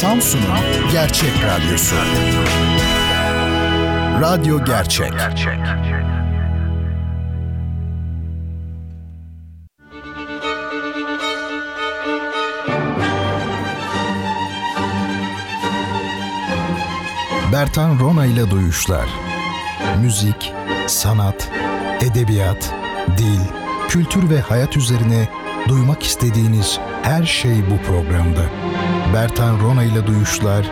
Samsun'un gerçek radyosu. Radyo Gerçek. Gerçek. Bertan Rona ile Duyuşlar Müzik, sanat, edebiyat, dil, kültür ve hayat üzerine duymak istediğiniz her şey bu programda. Bertan Rona ile Duyuşlar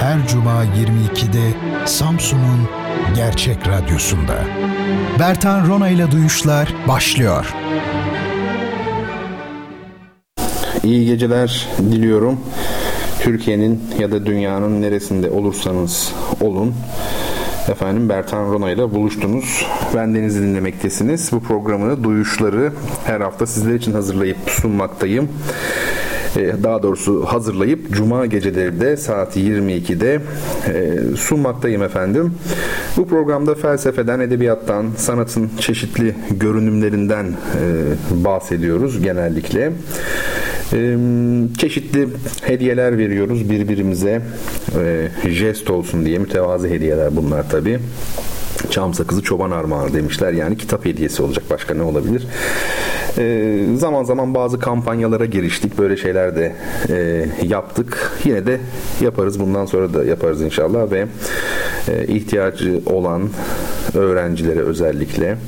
her cuma 22'de Samsun'un Gerçek Radyosu'nda. Bertan Rona ile Duyuşlar başlıyor. İyi geceler diliyorum. Türkiye'nin ya da dünyanın neresinde olursanız olun. Efendim Bertan Rona ile buluştunuz. Ben Deniz'i dinlemektesiniz. Bu programı, duyuşları her hafta sizler için hazırlayıp sunmaktayım. Ee, daha doğrusu hazırlayıp Cuma geceleri de saat 22'de e, sunmaktayım efendim. Bu programda felsefeden, edebiyattan, sanatın çeşitli görünümlerinden e, bahsediyoruz genellikle. E, çeşitli hediyeler veriyoruz birbirimize. Jest olsun diye mütevazı hediyeler bunlar tabii. Çam sakızı çoban armağanı demişler. Yani kitap hediyesi olacak. Başka ne olabilir? E, zaman zaman bazı kampanyalara giriştik. Böyle şeyler de e, yaptık. Yine de yaparız. Bundan sonra da yaparız inşallah ve e, ihtiyacı olan öğrencilere özellikle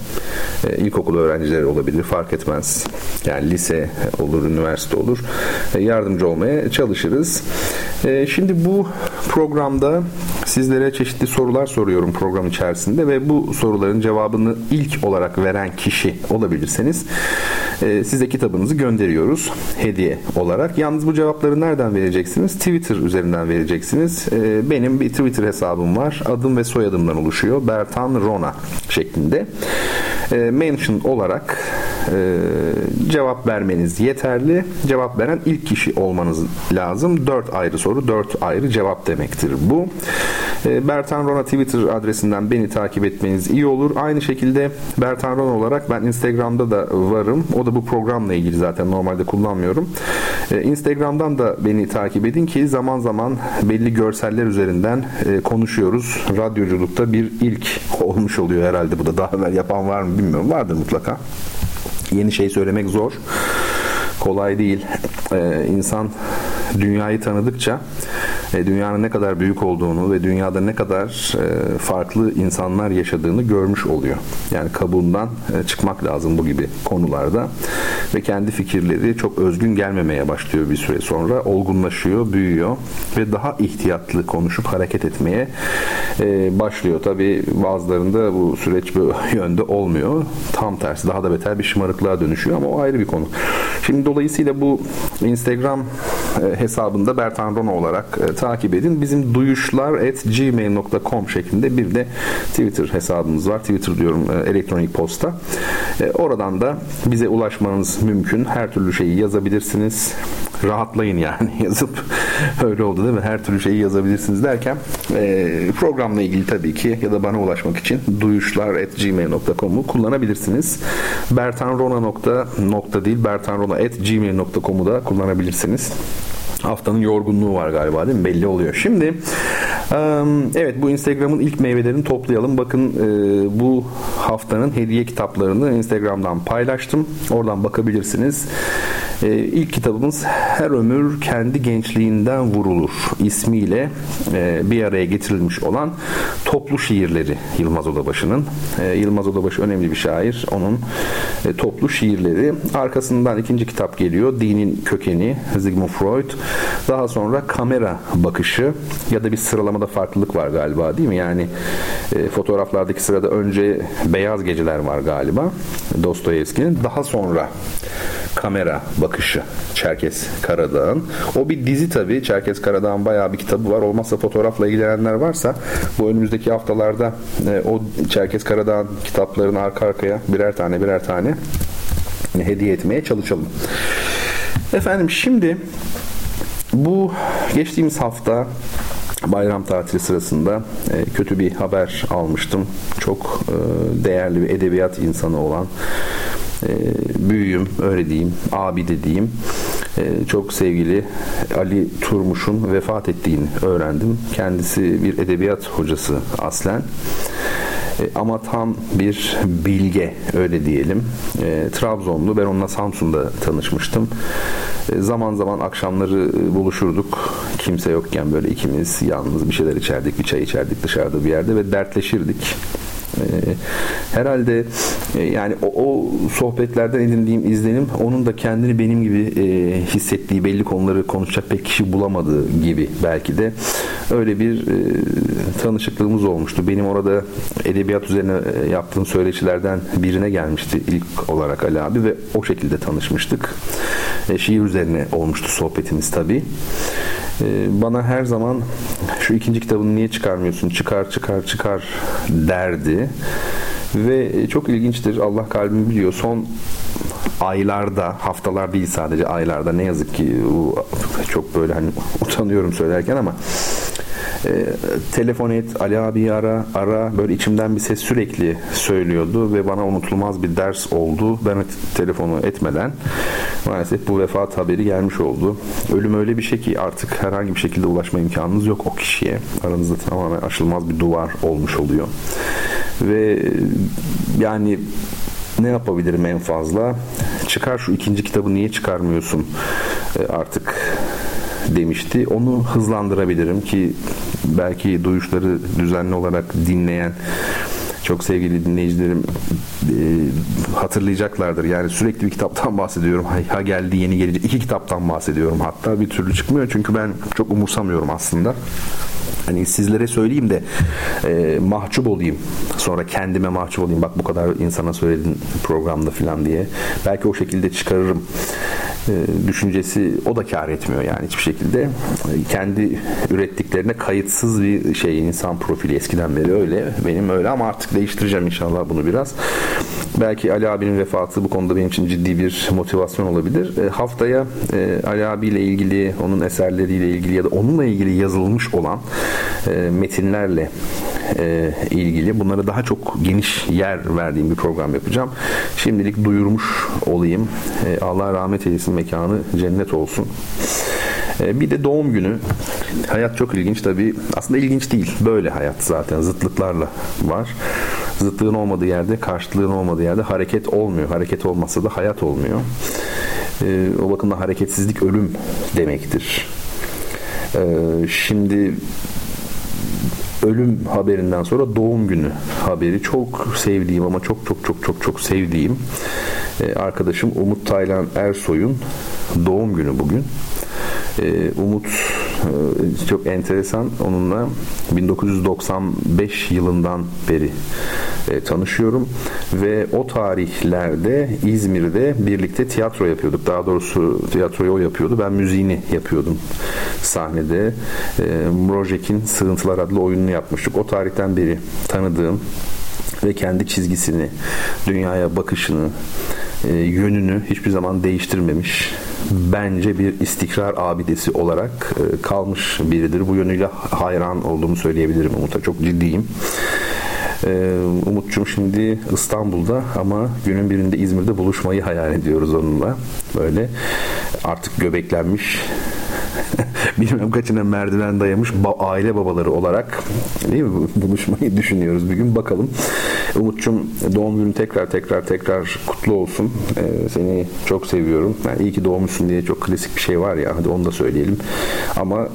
e, ilkokul öğrencileri olabilir fark etmez. Yani lise olur, üniversite olur. E, yardımcı olmaya çalışırız. E, şimdi bu programda sizlere çeşitli sorular soruyorum program içerisinde ve bu soruların cevabını ilk olarak veren kişi olabilirseniz e, size kitabınızı gönderiyoruz hediye olarak. Yalnız bu cevapları nereden vereceksiniz? Twitter üzerinden vereceksiniz. E, benim bir Twitter hesabım var. Adım ve soyadımdan oluşuyor. Bertan Rona şeklinde. E, mention olarak e, cevap vermeniz yeterli. Cevap veren ilk kişi olmanız lazım. 4 ayrı soru, 4 ayrı cevap demektir bu. E, Bertan Rona Twitter adresinden beni takip etmeniz iyi olur. Aynı şekilde Bertan Rona olarak ben Instagram'da da varım. O da bu programla ilgili zaten normalde kullanmıyorum. E, Instagram'dan da beni takip edin ki zaman zaman belli görseller üzerinden e, konuşuyoruz. Radyoculukta bir ilk olmuş oluyor herhalde bu da. Daha evvel yapan var mı bilmiyorum. Vardır mutlaka. Yeni şey söylemek zor. Kolay değil. Ee, insan dünyayı tanıdıkça e, dünyanın ne kadar büyük olduğunu ve dünyada ne kadar e, farklı insanlar yaşadığını görmüş oluyor. Yani kabuğundan e, çıkmak lazım bu gibi konularda ve kendi fikirleri çok özgün gelmemeye başlıyor bir süre sonra. Olgunlaşıyor, büyüyor ve daha ihtiyatlı konuşup hareket etmeye e, başlıyor. Tabi bazılarında bu süreç bu yönde olmuyor. Tam tersi daha da beter bir şımarıklığa dönüşüyor ama o ayrı bir konu. Şimdi dolayısıyla bu Instagram e, hesabında Bertan Rona olarak e, takip edin. Bizim duyuşlar at gmail.com şeklinde bir de Twitter hesabımız var. Twitter diyorum e, elektronik posta. Oradan da bize ulaşmanız mümkün. Her türlü şeyi yazabilirsiniz. Rahatlayın yani yazıp öyle oldu değil mi? Her türlü şeyi yazabilirsiniz derken programla ilgili tabii ki ya da bana ulaşmak için duyuşlar at gmail.com'u kullanabilirsiniz. Bertan Rona nokta, nokta değil Bertan Rona at gmail.com'u da kullanabilirsiniz. Haftanın yorgunluğu var galiba değil mi? Belli oluyor. Şimdi evet bu Instagram'ın ilk meyvelerini toplayalım. Bakın bu haftanın hediye kitaplarını Instagram'dan paylaştım. Oradan bakabilirsiniz. İlk kitabımız Her Ömür Kendi Gençliğinden Vurulur ismiyle bir araya getirilmiş olan toplu şiirleri Yılmaz Odabaşı'nın. Yılmaz Odabaşı önemli bir şair. Onun toplu şiirleri. Arkasından ikinci kitap geliyor. Dinin Kökeni Sigmund Freud. Daha sonra kamera bakışı ya da bir sıralamada farklılık var galiba değil mi? Yani e, fotoğraflardaki sırada önce Beyaz Geceler var galiba Dostoyevski'nin. Daha sonra kamera bakışı Çerkes Karadağ'ın. O bir dizi tabii. Çerkes Karadağ'ın bayağı bir kitabı var. Olmazsa fotoğrafla ilgilenenler varsa bu önümüzdeki haftalarda e, o Çerkes Karadağ'ın kitaplarını arka arkaya birer tane birer tane hediye etmeye çalışalım. Efendim şimdi bu geçtiğimiz hafta bayram tatili sırasında e, kötü bir haber almıştım. Çok e, değerli bir edebiyat insanı olan e, büyüğüm öyle diyeyim, abi de diyeyim. e, çok sevgili Ali Turmuş'un vefat ettiğini öğrendim. Kendisi bir edebiyat hocası aslen. E, ama tam bir bilge öyle diyelim. E, Trabzonlu ben onunla Samsun'da tanışmıştım. E, zaman zaman akşamları e, buluşurduk. Kimse yokken böyle ikimiz yalnız bir şeyler içerdik, bir çay içerdik dışarıda bir yerde ve dertleşirdik. E, herhalde e, yani o, o sohbetlerden edindiğim izlenim onun da kendini benim gibi e, hissettiği belli konuları konuşacak pek kişi bulamadığı gibi belki de öyle bir e, tanışıklığımız olmuştu. Benim orada edebiyat üzerine e, yaptığım söyleşilerden birine gelmişti ilk olarak Ali abi ve o şekilde tanışmıştık. E, şiir üzerine olmuştu sohbetimiz tabii. E, bana her zaman şu ikinci kitabını niye çıkarmıyorsun? Çıkar çıkar çıkar derdi. Ve çok ilginçtir. Allah kalbimi biliyor. Son aylarda, haftalar değil sadece aylarda ne yazık ki çok böyle hani utanıyorum söylerken ama e, telefon et, Ali abi ara, ara. Böyle içimden bir ses sürekli söylüyordu ve bana unutulmaz bir ders oldu. Ben telefonu etmeden maalesef bu vefat haberi gelmiş oldu. Ölüm öyle bir şey ki artık herhangi bir şekilde ulaşma imkanınız yok o kişiye. Aranızda tamamen aşılmaz bir duvar olmuş oluyor. Ve yani ne yapabilirim en fazla? Çıkar şu ikinci kitabı niye çıkarmıyorsun? E, artık demişti. Onu hızlandırabilirim ki belki duyuşları düzenli olarak dinleyen çok sevgili dinleyicilerim e, hatırlayacaklardır. Yani sürekli bir kitaptan bahsediyorum. Ha geldi yeni gelecek. iki kitaptan bahsediyorum hatta bir türlü çıkmıyor. Çünkü ben çok umursamıyorum aslında. Hani sizlere söyleyeyim de e, mahcup olayım. Sonra kendime mahcup olayım. Bak bu kadar insana söyledin programda falan diye. Belki o şekilde çıkarırım e, düşüncesi o da kar etmiyor yani hiçbir şekilde. Kendi ürettiklerine kayıtsız bir şey insan profili eskiden beri öyle. Benim öyle ama artık değiştireceğim inşallah bunu biraz. Belki Ali abinin vefatı bu konuda benim için ciddi bir motivasyon olabilir. E, haftaya e, Ali abiyle ilgili, onun eserleriyle ilgili ya da onunla ilgili yazılmış olan e, metinlerle e, ilgili bunlara daha çok geniş yer verdiğim bir program yapacağım. Şimdilik duyurmuş olayım. E, Allah rahmet eylesin mekanı cennet olsun. Bir de doğum günü. Hayat çok ilginç tabii. Aslında ilginç değil. Böyle hayat zaten zıtlıklarla var. Zıtlığın olmadığı yerde, karşıtlığın olmadığı yerde hareket olmuyor. Hareket olmazsa da hayat olmuyor. O bakımdan hareketsizlik ölüm demektir. Şimdi ölüm haberinden sonra doğum günü haberi çok sevdiğim ama çok çok çok çok çok sevdiğim e, arkadaşım Umut Taylan Ersoy'un doğum günü bugün. E, Umut e, çok enteresan onunla 1995 yılından beri e, tanışıyorum ve o tarihlerde İzmir'de birlikte tiyatro yapıyorduk. Daha doğrusu tiyatroyu o yapıyordu. Ben müziğini yapıyordum sahnede. E, Mrojek'in Sığıntılar adlı oyununu yapmıştık. O tarihten beri tanıdığım ve kendi çizgisini, dünyaya bakışını, e, yönünü hiçbir zaman değiştirmemiş. Bence bir istikrar abidesi olarak e, kalmış biridir. Bu yönüyle hayran olduğumu söyleyebilirim Umut'a. Çok ciddiyim. Ee, Umut'cum şimdi İstanbul'da ama günün birinde İzmir'de buluşmayı hayal ediyoruz onunla. Böyle artık göbeklenmiş bilmem kaçına merdiven dayamış aile babaları olarak değil mi buluşmayı düşünüyoruz bir gün bakalım. Umut'cum doğum günün tekrar tekrar tekrar kutlu olsun. Ee, seni çok seviyorum. Yani iyi ki doğmuşsun diye çok klasik bir şey var ya hadi onu da söyleyelim. Ama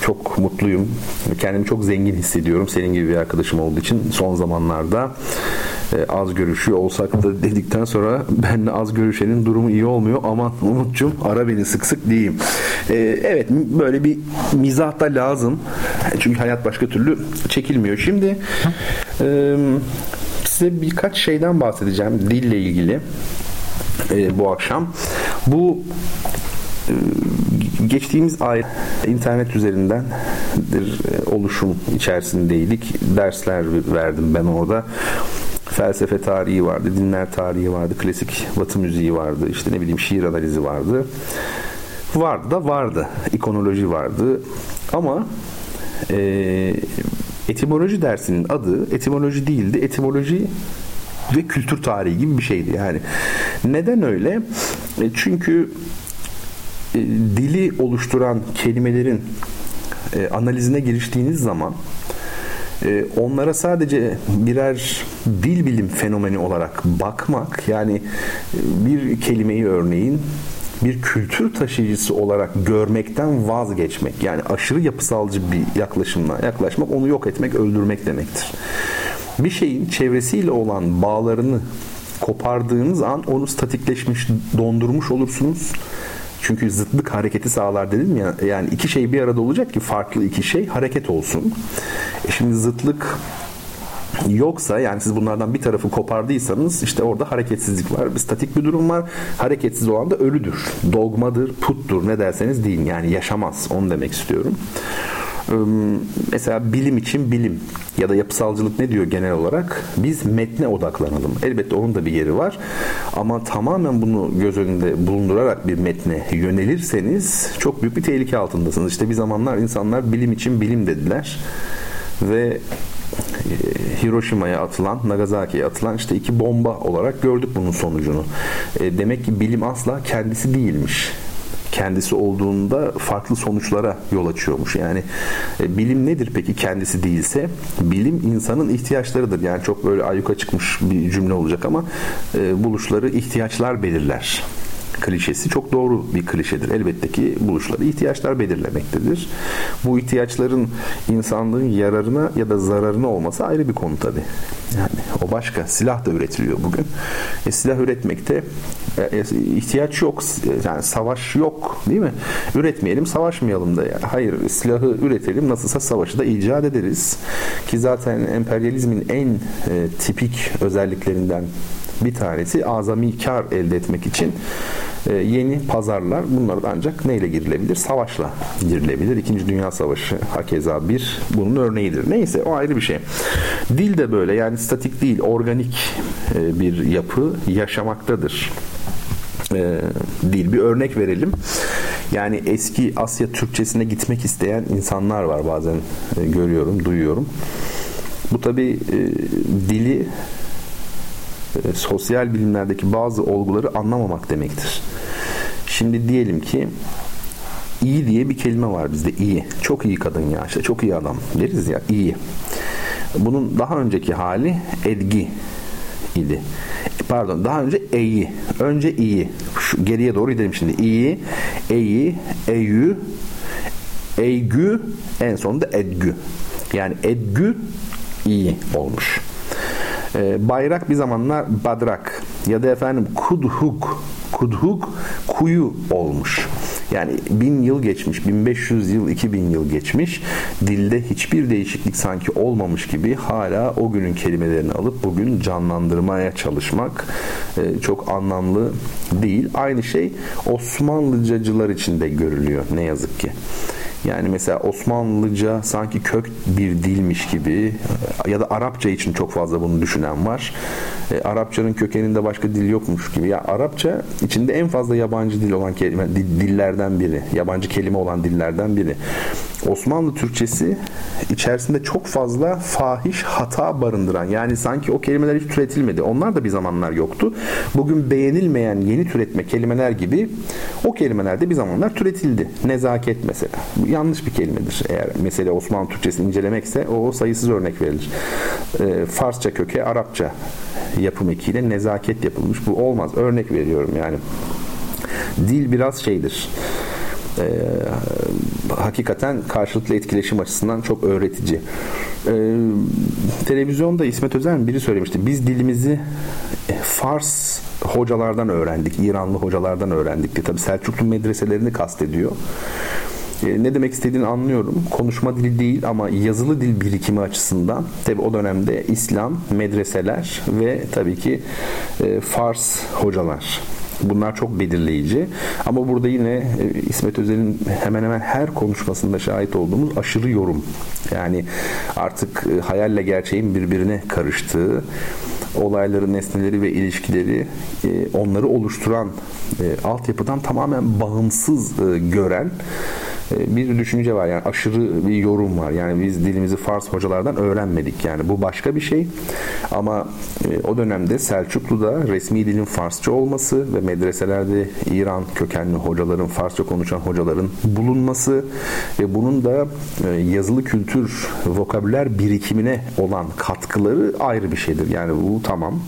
çok mutluyum. Kendimi çok zengin hissediyorum senin gibi bir arkadaşım olduğu için son zamanlarda e, az görüşüyor olsak da dedikten sonra benle az görüşenin durumu iyi olmuyor. Aman Umut'cum ara beni sık sık diyeyim. E, evet böyle bir mizah da lazım. Çünkü hayat başka türlü çekilmiyor. Şimdi e, size birkaç şeyden bahsedeceğim dille ilgili bu akşam. Bu geçtiğimiz ay internet üzerinden bir oluşum içerisindeydik. Dersler verdim ben orada. Felsefe tarihi vardı, dinler tarihi vardı, klasik batı müziği vardı, işte ne bileyim şiir analizi vardı. Vardı da vardı. İkonoloji vardı. Ama e, etimoloji dersinin adı etimoloji değildi. Etimoloji ve kültür tarihi gibi bir şeydi yani. Neden öyle? E, çünkü e, dili oluşturan kelimelerin e, analizine giriştiğiniz zaman e, onlara sadece birer dil bilim fenomeni olarak bakmak yani e, bir kelimeyi örneğin bir kültür taşıyıcısı olarak görmekten vazgeçmek yani aşırı yapısalcı bir yaklaşımla yaklaşmak onu yok etmek öldürmek demektir. Bir şeyin çevresiyle olan bağlarını kopardığınız an onu statikleşmiş, dondurmuş olursunuz. Çünkü zıtlık hareketi sağlar dedim ya. Yani iki şey bir arada olacak ki farklı iki şey hareket olsun. E şimdi zıtlık yoksa yani siz bunlardan bir tarafı kopardıysanız işte orada hareketsizlik var. Bir statik bir durum var. Hareketsiz olan da ölüdür. Dogmadır, puttur ne derseniz deyin. Yani yaşamaz. Onu demek istiyorum. Mesela bilim için bilim ya da yapısalcılık ne diyor genel olarak? Biz metne odaklanalım. Elbette onun da bir yeri var. Ama tamamen bunu göz önünde bulundurarak bir metne yönelirseniz çok büyük bir tehlike altındasınız. İşte bir zamanlar insanlar bilim için bilim dediler. Ve Hiroşima'ya atılan, Nagasaki'ye atılan işte iki bomba olarak gördük bunun sonucunu. E, demek ki bilim asla kendisi değilmiş kendisi olduğunda farklı sonuçlara yol açıyormuş. Yani e, bilim nedir peki kendisi değilse? Bilim insanın ihtiyaçlarıdır. Yani çok böyle ayyuka çıkmış bir cümle olacak ama e, buluşları ihtiyaçlar belirler klişesi çok doğru bir klişedir. Elbette ki buluşları ihtiyaçlar belirlemektedir. Bu ihtiyaçların insanlığın yararına ya da zararına olması ayrı bir konu tabi. Yani o başka. Silah da üretiliyor bugün. E, silah üretmekte e, e, ihtiyaç yok. Yani savaş yok değil mi? Üretmeyelim, savaşmayalım da. Yani. Hayır, silahı üretelim. Nasılsa savaşı da icat ederiz. Ki zaten emperyalizmin en e, tipik özelliklerinden bir tanesi azami kar elde etmek için e, yeni pazarlar bunlar ancak neyle girilebilir? Savaşla girilebilir. İkinci Dünya Savaşı hakeza bir bunun örneğidir. Neyse o ayrı bir şey. Dil de böyle yani statik değil organik e, bir yapı yaşamaktadır e, dil. Bir örnek verelim. Yani eski Asya Türkçesine gitmek isteyen insanlar var bazen e, görüyorum, duyuyorum. Bu tabi e, dili e, sosyal bilimlerdeki bazı olguları anlamamak demektir. Şimdi diyelim ki iyi diye bir kelime var bizde iyi. Çok iyi kadın ya işte çok iyi adam deriz ya iyi. Bunun daha önceki hali edgi idi. Pardon daha önce eyi. Önce iyi. Şu geriye doğru gidelim şimdi. İyi, eyi, eyü, eygü en sonunda edgü. Yani edgü iyi olmuş. E, bayrak bir zamanlar badrak ya da efendim kudhuk kudhuk kuyu olmuş. Yani bin yıl geçmiş, 1500 yıl, 2000 yıl geçmiş. Dilde hiçbir değişiklik sanki olmamış gibi hala o günün kelimelerini alıp bugün canlandırmaya çalışmak e, çok anlamlı değil. Aynı şey Osmanlıcacılar için de görülüyor ne yazık ki. Yani mesela Osmanlıca sanki kök bir dilmiş gibi ya da Arapça için çok fazla bunu düşünen var. E, Arapçanın kökeninde başka dil yokmuş gibi. Ya Arapça içinde en fazla yabancı dil olan kelime dillerden biri. Yabancı kelime olan dillerden biri. Osmanlı Türkçesi içerisinde çok fazla fahiş hata barındıran yani sanki o kelimeler hiç türetilmedi. Onlar da bir zamanlar yoktu. Bugün beğenilmeyen yeni türetme kelimeler gibi o kelimeler de bir zamanlar türetildi. Nezaket mesela. Yanlış bir kelimedir. Eğer mesele Osmanlı Türkçesini incelemekse o sayısız örnek verilir. E, Farsça köke Arapça yapım ekiyle nezaket yapılmış. Bu olmaz. Örnek veriyorum yani. Dil biraz şeydir e, hakikaten karşılıklı etkileşim açısından çok öğretici. E, televizyonda İsmet Özel biri söylemişti. Biz dilimizi Fars hocalardan öğrendik. İranlı hocalardan öğrendik diye. Tabi Selçuklu medreselerini kastediyor. E, ne demek istediğini anlıyorum. Konuşma dili değil ama yazılı dil birikimi açısından tabi o dönemde İslam, medreseler ve tabii ki e, Fars hocalar Bunlar çok belirleyici. Ama burada yine e, İsmet Özel'in hemen hemen her konuşmasında şahit olduğumuz aşırı yorum. Yani artık hayalle gerçeğin birbirine karıştığı, olayları, nesneleri ve ilişkileri onları oluşturan altyapıdan tamamen bağımsız gören bir düşünce var yani aşırı bir yorum var. Yani biz dilimizi Fars hocalardan öğrenmedik. Yani bu başka bir şey. Ama e, o dönemde Selçuklu'da resmi dilin Farsça olması ve medreselerde İran kökenli hocaların, Farsça konuşan hocaların bulunması ve bunun da e, yazılı kültür, vokabüler birikimine olan katkıları ayrı bir şeydir. Yani bu tamam.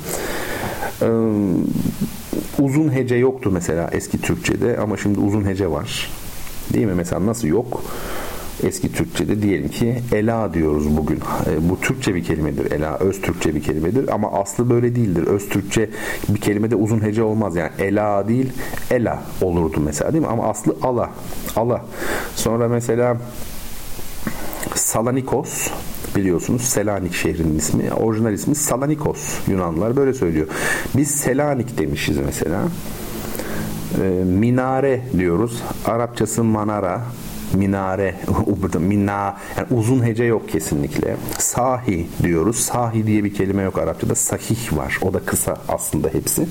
Uzun hece yoktu mesela eski Türkçe'de ama şimdi uzun hece var. Değil mi? Mesela nasıl yok? Eski Türkçe'de diyelim ki ela diyoruz bugün. E, bu Türkçe bir kelimedir. Ela öz Türkçe bir kelimedir ama aslı böyle değildir. Öz Türkçe bir kelimede uzun hece olmaz. Yani ela değil ela olurdu mesela değil mi? Ama aslı ala. Ala. Sonra mesela Salanikos biliyorsunuz Selanik şehrinin ismi. Orijinal ismi Salanikos. Yunanlılar böyle söylüyor. Biz Selanik demişiz mesela. E, minare diyoruz. Arapçası manara minare mina yani uzun hece yok kesinlikle. Sahi diyoruz. Sahi diye bir kelime yok Arapçada. Sahih var. O da kısa aslında hepsi.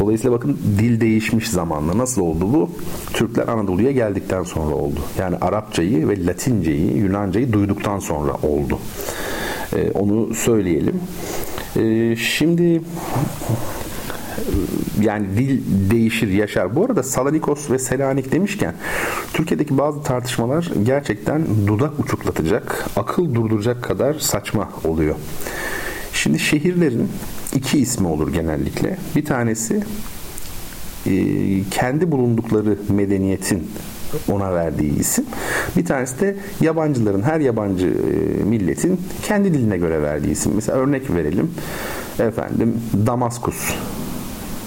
Dolayısıyla bakın dil değişmiş zamanla. Nasıl oldu bu? Türkler Anadolu'ya geldikten sonra oldu. Yani Arapçayı ve Latinceyi, Yunancayı duyduktan sonra oldu. Ee, onu söyleyelim. Ee, şimdi yani dil değişir, yaşar. Bu arada Salanikos ve Selanik demişken Türkiye'deki bazı tartışmalar gerçekten dudak uçuklatacak, akıl durduracak kadar saçma oluyor. Şimdi şehirlerin iki ismi olur genellikle. Bir tanesi e, kendi bulundukları medeniyetin ona verdiği isim. Bir tanesi de yabancıların, her yabancı e, milletin kendi diline göre verdiği isim. Mesela örnek verelim. Efendim Damaskus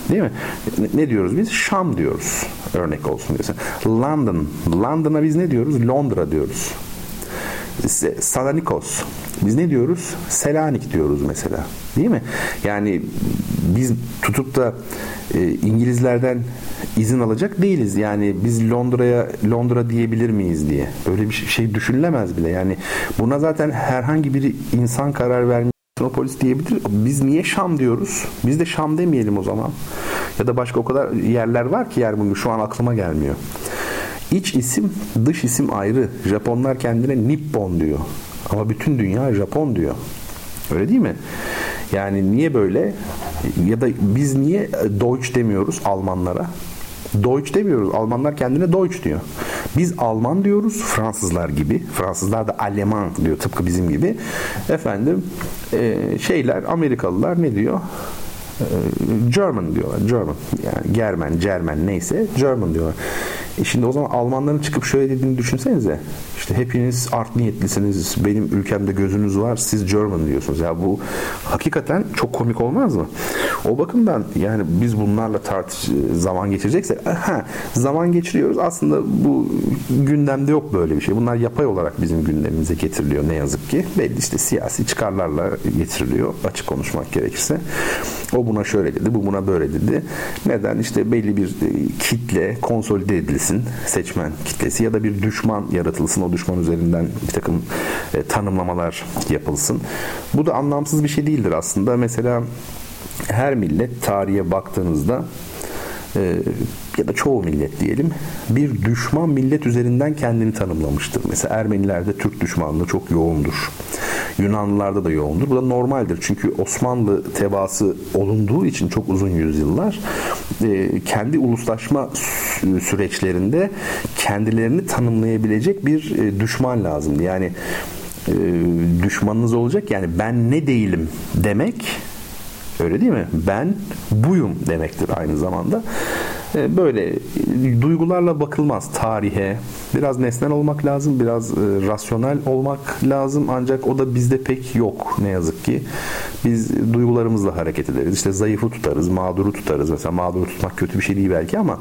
Değil mi? Ne diyoruz biz? Şam diyoruz. Örnek olsun diyorsun. London. London'a biz ne diyoruz? Londra diyoruz. Salanikos. Biz ne diyoruz? Selanik diyoruz mesela. Değil mi? Yani biz tutup da e, İngilizlerden izin alacak değiliz. Yani biz Londra'ya Londra diyebilir miyiz diye. Öyle bir şey düşünülemez bile. Yani buna zaten herhangi bir insan karar vermiyor Metropolis diyebilir. Biz niye Şam diyoruz? Biz de Şam demeyelim o zaman. Ya da başka o kadar yerler var ki yer bugün şu an aklıma gelmiyor. İç isim, dış isim ayrı. Japonlar kendine Nippon diyor. Ama bütün dünya Japon diyor. Öyle değil mi? Yani niye böyle? Ya da biz niye Deutsch demiyoruz Almanlara? Deutsch demiyoruz. Almanlar kendine Deutsch diyor. Biz Alman diyoruz Fransızlar gibi. Fransızlar da Alman diyor tıpkı bizim gibi. Efendim e, şeyler Amerikalılar ne diyor? E, German diyorlar. German. Yani Germen, Cermen neyse German diyorlar. E şimdi o zaman Almanların çıkıp şöyle dediğini düşünsenize. İşte hepiniz art niyetlisiniz. Benim ülkemde gözünüz var. Siz German diyorsunuz. Ya bu hakikaten çok komik olmaz mı? O bakımdan yani biz bunlarla tartış zaman geçireceksek ha, zaman geçiriyoruz. Aslında bu gündemde yok böyle bir şey. Bunlar yapay olarak bizim gündemimize getiriliyor ne yazık ki. Belli işte siyasi çıkarlarla getiriliyor. Açık konuşmak gerekirse. O buna şöyle dedi, bu buna böyle dedi. Neden? İşte belli bir kitle konsolide edilsin, seçmen kitlesi ya da bir düşman yaratılsın. O düşman üzerinden bir takım e, tanımlamalar yapılsın. Bu da anlamsız bir şey değildir aslında. Mesela her millet tarihe baktığınızda e, ya da çoğu millet diyelim bir düşman millet üzerinden kendini tanımlamıştır. Mesela Ermenilerde Türk düşmanlığı çok yoğundur. Yunanlılarda da yoğundur. Bu da normaldir. Çünkü Osmanlı tebaası olunduğu için çok uzun yüzyıllar e, kendi uluslaşma süreçlerinde kendilerini tanımlayabilecek bir e, düşman lazımdı. Yani e, düşmanınız olacak yani ben ne değilim demek öyle değil mi? Ben buyum demektir aynı zamanda. E, böyle duygularla bakılmaz tarihe. Biraz nesnel olmak lazım, biraz e, rasyonel olmak lazım ancak o da bizde pek yok ne yazık ki. Biz duygularımızla hareket ederiz. İşte zayıfı tutarız, mağduru tutarız. Mesela mağduru tutmak kötü bir şey değil belki ama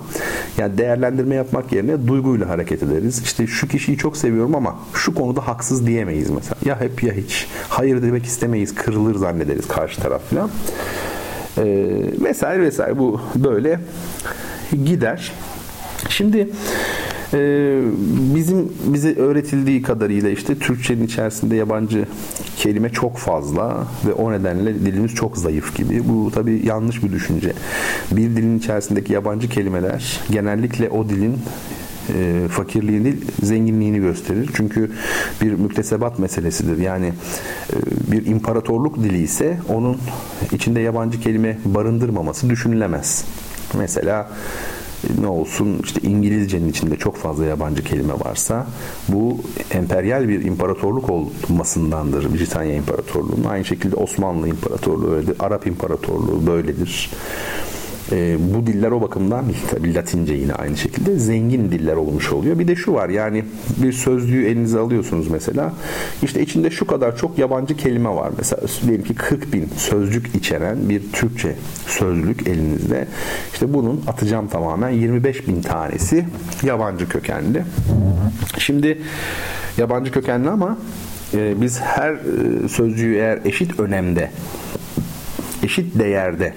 yani değerlendirme yapmak yerine duyguyla hareket ederiz. İşte şu kişiyi çok seviyorum ama şu konuda haksız diyemeyiz mesela. Ya hep ya hiç. Hayır demek istemeyiz, kırılır zannederiz karşı taraf falan. Ee, vesaire vesaire bu böyle gider. Şimdi e, bizim bize öğretildiği kadarıyla işte Türkçenin içerisinde yabancı kelime çok fazla ve o nedenle dilimiz çok zayıf gibi. Bu tabii yanlış bir düşünce. Bir dilin içerisindeki yabancı kelimeler genellikle o dilin e, fakirliğini zenginliğini gösterir. Çünkü bir müktesebat meselesidir. Yani e, bir imparatorluk dili ise onun içinde yabancı kelime barındırmaması düşünülemez. Mesela ne olsun işte İngilizcenin içinde çok fazla yabancı kelime varsa bu emperyal bir imparatorluk olmasındandır Britanya İmparatorluğu'nun. Aynı şekilde Osmanlı İmparatorluğu öyledir. Arap İmparatorluğu böyledir. E, bu diller o bakımdan tabii Latince yine aynı şekilde zengin diller olmuş oluyor. Bir de şu var yani bir sözlüğü elinize alıyorsunuz mesela. İşte içinde şu kadar çok yabancı kelime var. Mesela diyelim ki 40 bin sözcük içeren bir Türkçe sözlük elinizde. İşte bunun atacağım tamamen 25 bin tanesi yabancı kökenli. Şimdi yabancı kökenli ama e, biz her e, sözcüğü eğer eşit önemde eşit değerde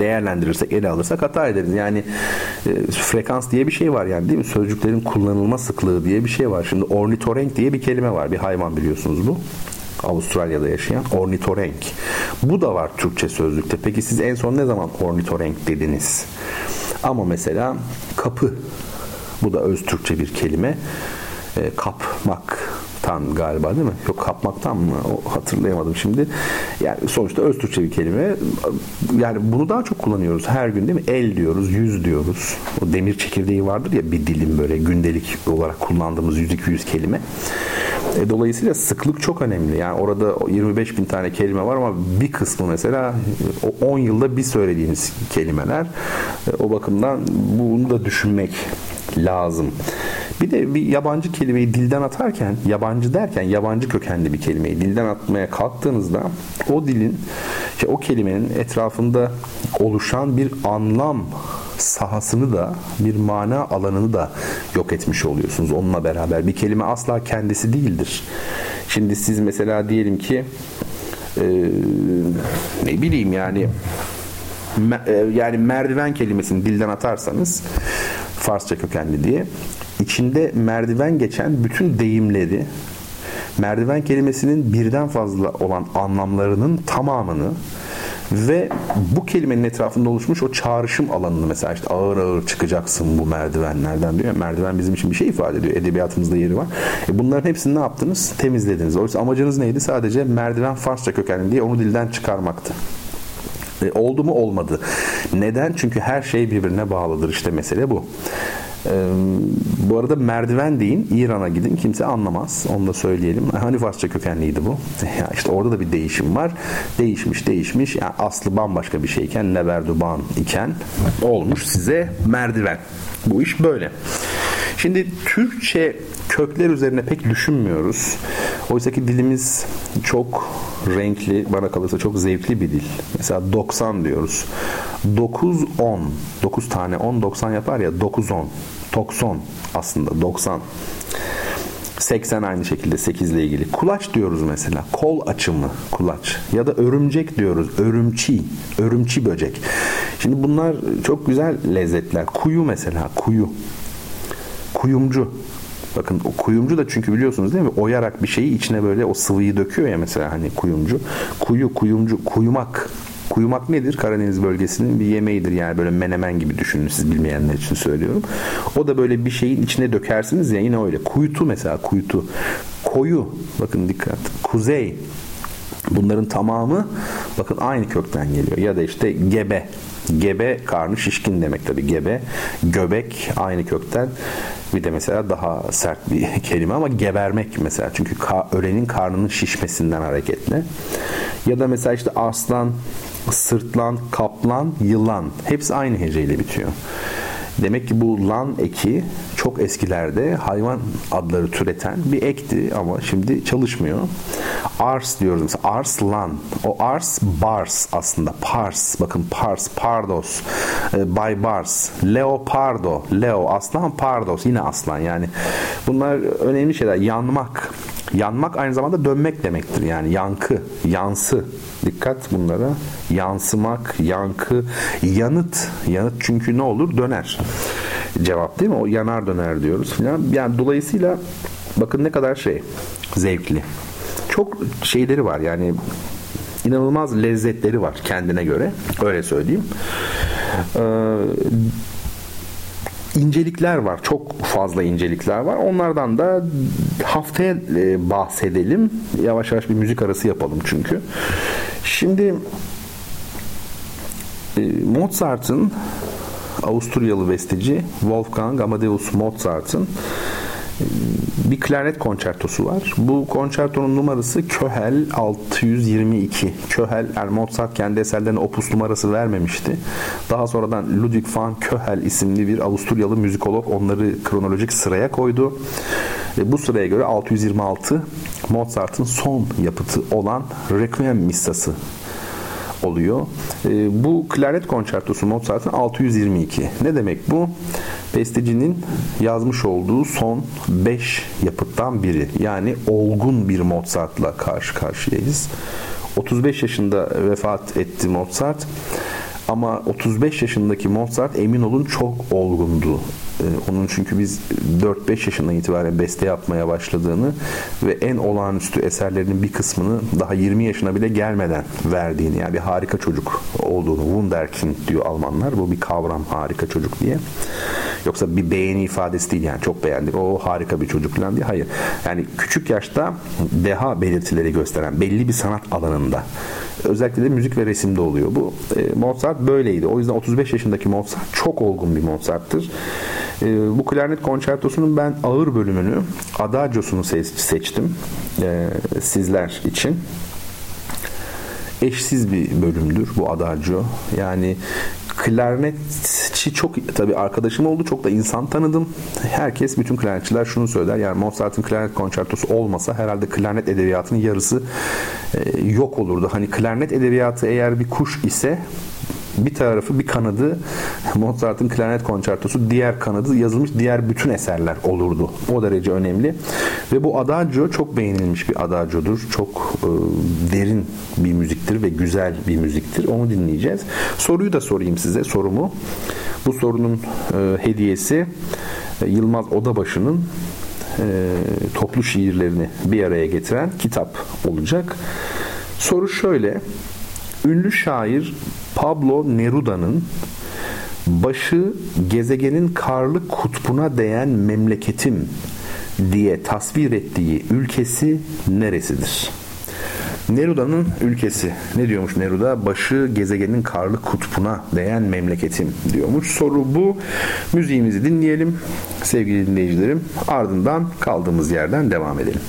değerlendirirsek, ele alırsak hata ederiz. Yani e, frekans diye bir şey var yani değil mi? Sözcüklerin kullanılma sıklığı diye bir şey var. Şimdi ornitorenk diye bir kelime var. Bir hayvan biliyorsunuz bu. Avustralya'da yaşayan ornitorenk. Bu da var Türkçe sözlükte. Peki siz en son ne zaman ornitorenk dediniz? Ama mesela kapı bu da öz Türkçe bir kelime. E, kapmak tan galiba değil mi? Yok kapmaktan mı? O hatırlayamadım şimdi. Yani sonuçta öz Türkçe bir kelime. Yani bunu daha çok kullanıyoruz her gün değil mi? El diyoruz, yüz diyoruz. O demir çekirdeği vardır ya bir dilim böyle gündelik olarak kullandığımız 100-200 kelime. E, dolayısıyla sıklık çok önemli. Yani orada 25 bin tane kelime var ama bir kısmı mesela 10 yılda bir söylediğiniz kelimeler. E, o bakımdan bunu da düşünmek lazım. Bir de bir yabancı kelimeyi dilden atarken, yabancı derken yabancı kökenli bir kelimeyi dilden atmaya kalktığınızda o dilin, işte o kelimenin etrafında oluşan bir anlam sahasını da bir mana alanını da yok etmiş oluyorsunuz onunla beraber. Bir kelime asla kendisi değildir. Şimdi siz mesela diyelim ki e, ne bileyim yani yani merdiven kelimesini dilden atarsanız Farsça kökenli diye içinde merdiven geçen bütün deyimleri merdiven kelimesinin birden fazla olan anlamlarının tamamını ve bu kelimenin etrafında oluşmuş o çağrışım alanını mesela işte ağır ağır çıkacaksın bu merdivenlerden diyor. Merdiven bizim için bir şey ifade ediyor. Edebiyatımızda yeri var. E bunların hepsini ne yaptınız? Temizlediniz. Oysa amacınız neydi? Sadece merdiven Farsça kökenli diye onu dilden çıkarmaktı. Oldu mu olmadı. Neden? Çünkü her şey birbirine bağlıdır. İşte mesele bu. Ee, bu arada merdiven deyin İran'a gidin kimse anlamaz onu da söyleyelim hani Farsça kökenliydi bu ya işte orada da bir değişim var değişmiş değişmiş yani aslı bambaşka bir şeyken leverduban iken olmuş size merdiven bu iş böyle Şimdi Türkçe kökler üzerine pek düşünmüyoruz. Oysa ki dilimiz çok renkli, bana kalırsa çok zevkli bir dil. Mesela 90 diyoruz. 9 10. 9 tane 10 90 yapar ya 9 10. Tokson aslında 90. 80 aynı şekilde 8 ile ilgili. Kulaç diyoruz mesela. Kol açımı kulaç. Ya da örümcek diyoruz. Örümçi. Örümçi böcek. Şimdi bunlar çok güzel lezzetler. Kuyu mesela. Kuyu. Kuyumcu. Bakın o kuyumcu da çünkü biliyorsunuz değil mi? Oyarak bir şeyi içine böyle o sıvıyı döküyor ya mesela hani kuyumcu. Kuyu, kuyumcu, kuyumak. Kuyumak nedir? Karadeniz bölgesinin bir yemeğidir yani böyle menemen gibi düşünün siz bilmeyenler için söylüyorum. O da böyle bir şeyin içine dökersiniz ya yine öyle. Kuytu mesela kuytu. Koyu bakın dikkat. Kuzey Bunların tamamı bakın aynı kökten geliyor. Ya da işte gebe. Gebe karnı şişkin demek tabii gebe. Göbek aynı kökten. Bir de mesela daha sert bir kelime ama gebermek mesela. Çünkü ka ölenin karnının şişmesinden hareketle. Ya da mesela işte aslan, sırtlan, kaplan, yılan. Hepsi aynı heceyle bitiyor. Demek ki bu lan eki çok eskilerde hayvan adları türeten bir ekti ama şimdi çalışmıyor. Ars diyoruz mesela. Arslan. O ars bars aslında. Pars. Bakın pars. Pardos. E, Bars. Leopardo. Leo. Aslan. Pardos. Yine aslan. Yani bunlar önemli şeyler. Yanmak. Yanmak aynı zamanda dönmek demektir. Yani yankı, yansı. Dikkat bunlara. Yansımak, yankı, yanıt. Yanıt çünkü ne olur? Döner. Cevap değil mi? O yanar döner diyoruz falan. Yani dolayısıyla bakın ne kadar şey zevkli. Çok şeyleri var yani inanılmaz lezzetleri var kendine göre. Öyle söyleyeyim. Ee, incelikler var. Çok fazla incelikler var. Onlardan da haftaya e, bahsedelim. Yavaş yavaş bir müzik arası yapalım çünkü. Şimdi e, Mozart'ın Avusturyalı besteci Wolfgang Amadeus Mozart'ın bir klarnet konçertosu var. Bu konçertonun numarası Köhel 622. Köhel, yani Mozart kendi eserlerine opus numarası vermemişti. Daha sonradan Ludwig van Köhel isimli bir Avusturyalı müzikolog onları kronolojik sıraya koydu. E, bu sıraya göre 626 Mozart'ın son yapıtı olan Requiem Missası oluyor. E, bu klarnet konçertosu Mozart'ın 622. Ne demek bu? Bestecinin yazmış olduğu son 5 yapıttan biri. Yani olgun bir Mozart'la karşı karşıyayız. 35 yaşında vefat etti Mozart. Ama 35 yaşındaki Mozart emin olun çok olgundu. Ee, onun çünkü biz 4-5 yaşından itibaren beste yapmaya başladığını ve en olağanüstü eserlerinin bir kısmını daha 20 yaşına bile gelmeden verdiğini yani bir harika çocuk olduğunu Wunderkind diyor Almanlar. Bu bir kavram harika çocuk diye. Yoksa bir beğeni ifadesi değil yani çok beğendik. O harika bir çocuk falan diye. Hayır. Yani küçük yaşta deha belirtileri gösteren belli bir sanat alanında özellikle de müzik ve resimde oluyor. Bu e, Mozart böyleydi. O yüzden 35 yaşındaki Mozart çok olgun bir Mozart'tır. E, bu klarnet konçertosunun ben ağır bölümünü Adagios'unu seçtim e, sizler için eşsiz bir bölümdür bu Adagio. Yani klarnetçi çok tabii arkadaşım oldu. Çok da insan tanıdım. Herkes, bütün klarnetçiler şunu söyler. Yani Mozart'ın klarnet konçertosu olmasa herhalde klarnet edebiyatının yarısı e, yok olurdu. Hani klarnet edebiyatı eğer bir kuş ise bir tarafı bir kanadı Mozart'ın klarnet konçertosu diğer kanadı yazılmış diğer bütün eserler olurdu. O derece önemli. Ve bu adagio çok beğenilmiş bir adagiodur. Çok e, derin bir müziktir ve güzel bir müziktir. Onu dinleyeceğiz. Soruyu da sorayım size sorumu. Bu sorunun e, hediyesi e, Yılmaz Odabaşı'nın e, toplu şiirlerini bir araya getiren kitap olacak. Soru şöyle. Ünlü şair Pablo Neruda'nın başı gezegenin karlı kutbuna değen memleketim diye tasvir ettiği ülkesi neresidir? Neruda'nın ülkesi. Ne diyormuş Neruda? Başı gezegenin karlı kutbuna değen memleketim diyormuş. Soru bu. Müziğimizi dinleyelim sevgili dinleyicilerim. Ardından kaldığımız yerden devam edelim.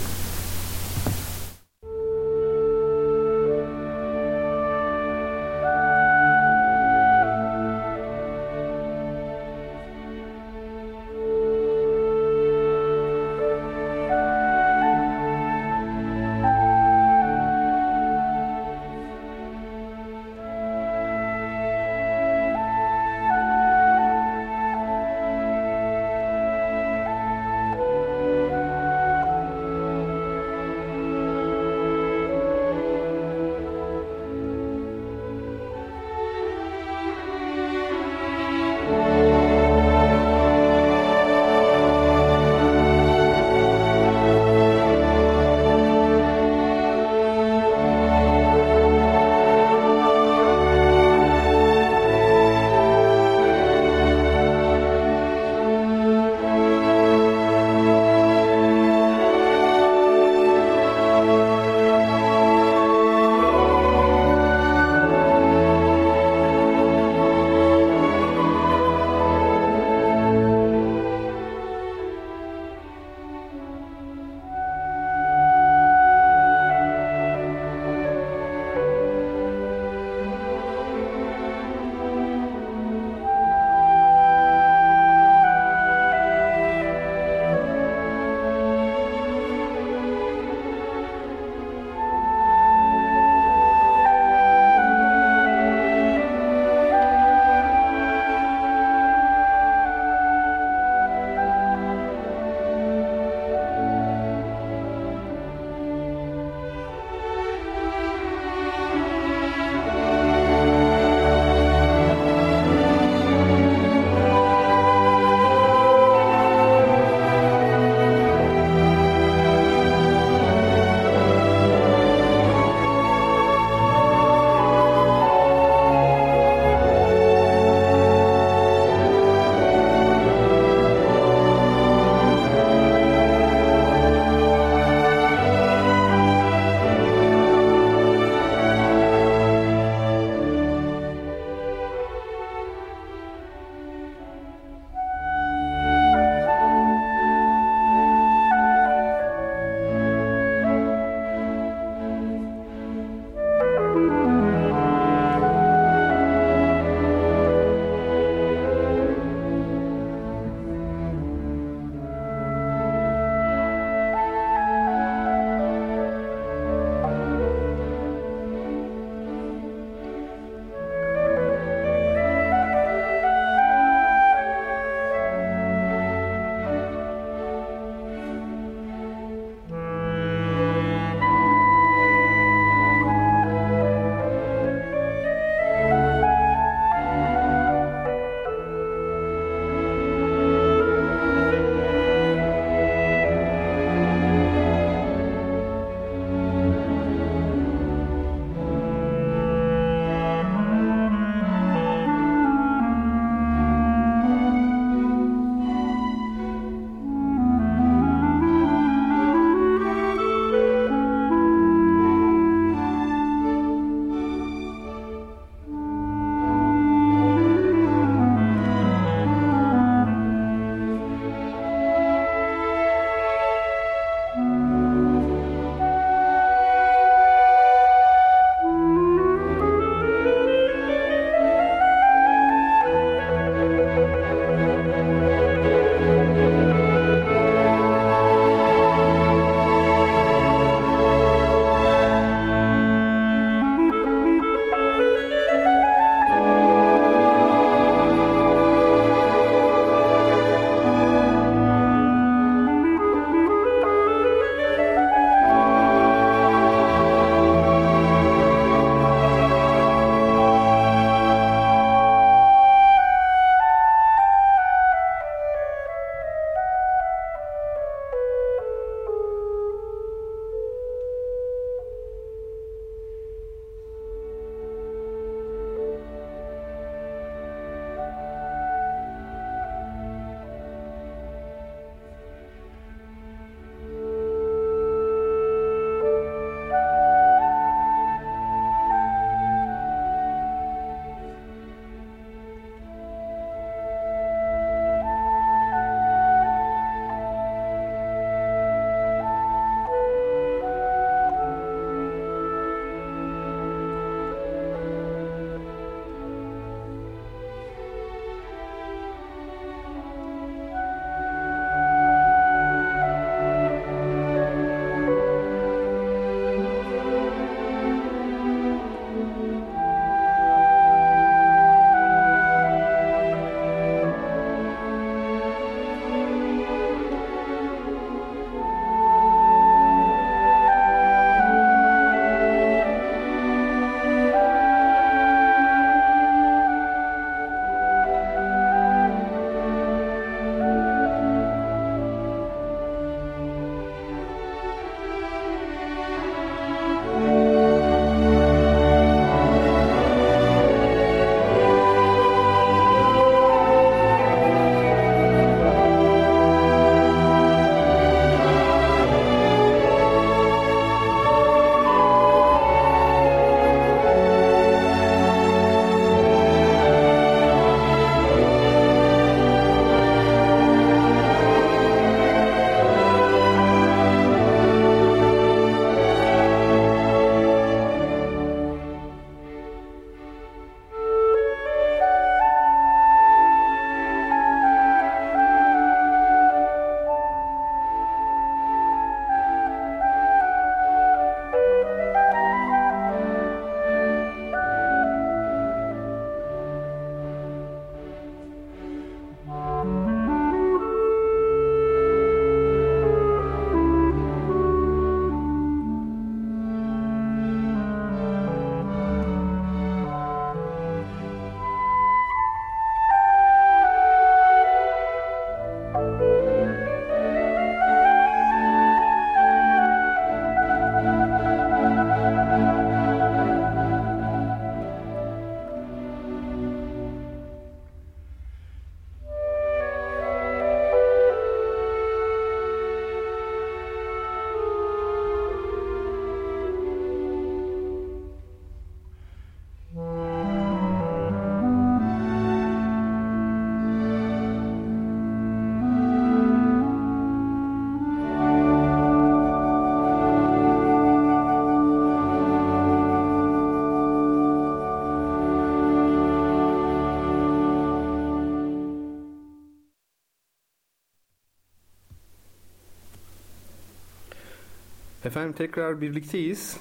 Efendim tekrar birlikteyiz.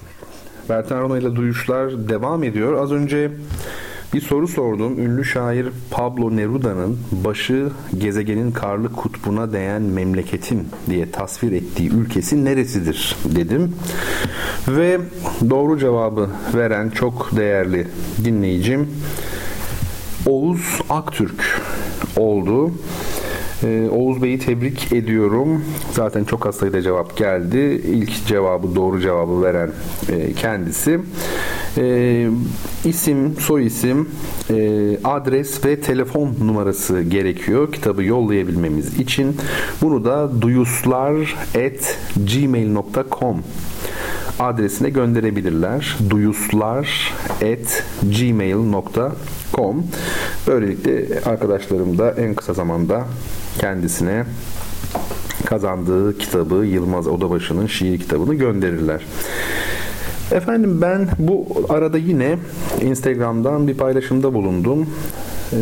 Bertan Rona ile Duyuşlar devam ediyor. Az önce bir soru sordum. Ünlü şair Pablo Neruda'nın başı gezegenin karlı kutbuna değen memleketim diye tasvir ettiği ülkesi neresidir dedim. Ve doğru cevabı veren çok değerli dinleyicim Oğuz Aktürk oldu. Ee, Oğuz Bey'i tebrik ediyorum. Zaten çok az sayıda cevap geldi. İlk cevabı doğru cevabı veren e, kendisi. E, isim, soy isim, e, adres ve telefon numarası gerekiyor kitabı yollayabilmemiz için. Bunu da duyuslar@gmail.com adresine gönderebilirler. duyuslar@gmail.com Böylelikle arkadaşlarım da en kısa zamanda kendisine kazandığı kitabı Yılmaz Odabaşı'nın şiir kitabını gönderirler. Efendim ben bu arada yine Instagram'dan bir paylaşımda bulundum. Ee,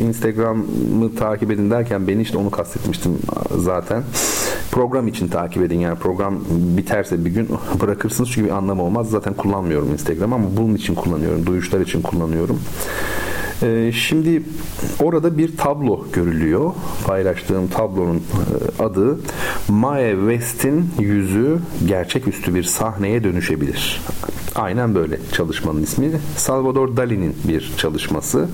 Instagram'ı takip edin derken beni işte onu kastetmiştim zaten. Program için takip edin yani program biterse bir gün bırakırsınız çünkü bir anlamı olmaz. Zaten kullanmıyorum Instagram ama bunun için kullanıyorum. Duyuşlar için kullanıyorum. Ee, şimdi orada bir tablo görülüyor. Paylaştığım tablonun e, adı Mae West'in yüzü gerçeküstü bir sahneye dönüşebilir. Aynen böyle çalışmanın ismi. Salvador Dali'nin bir çalışması.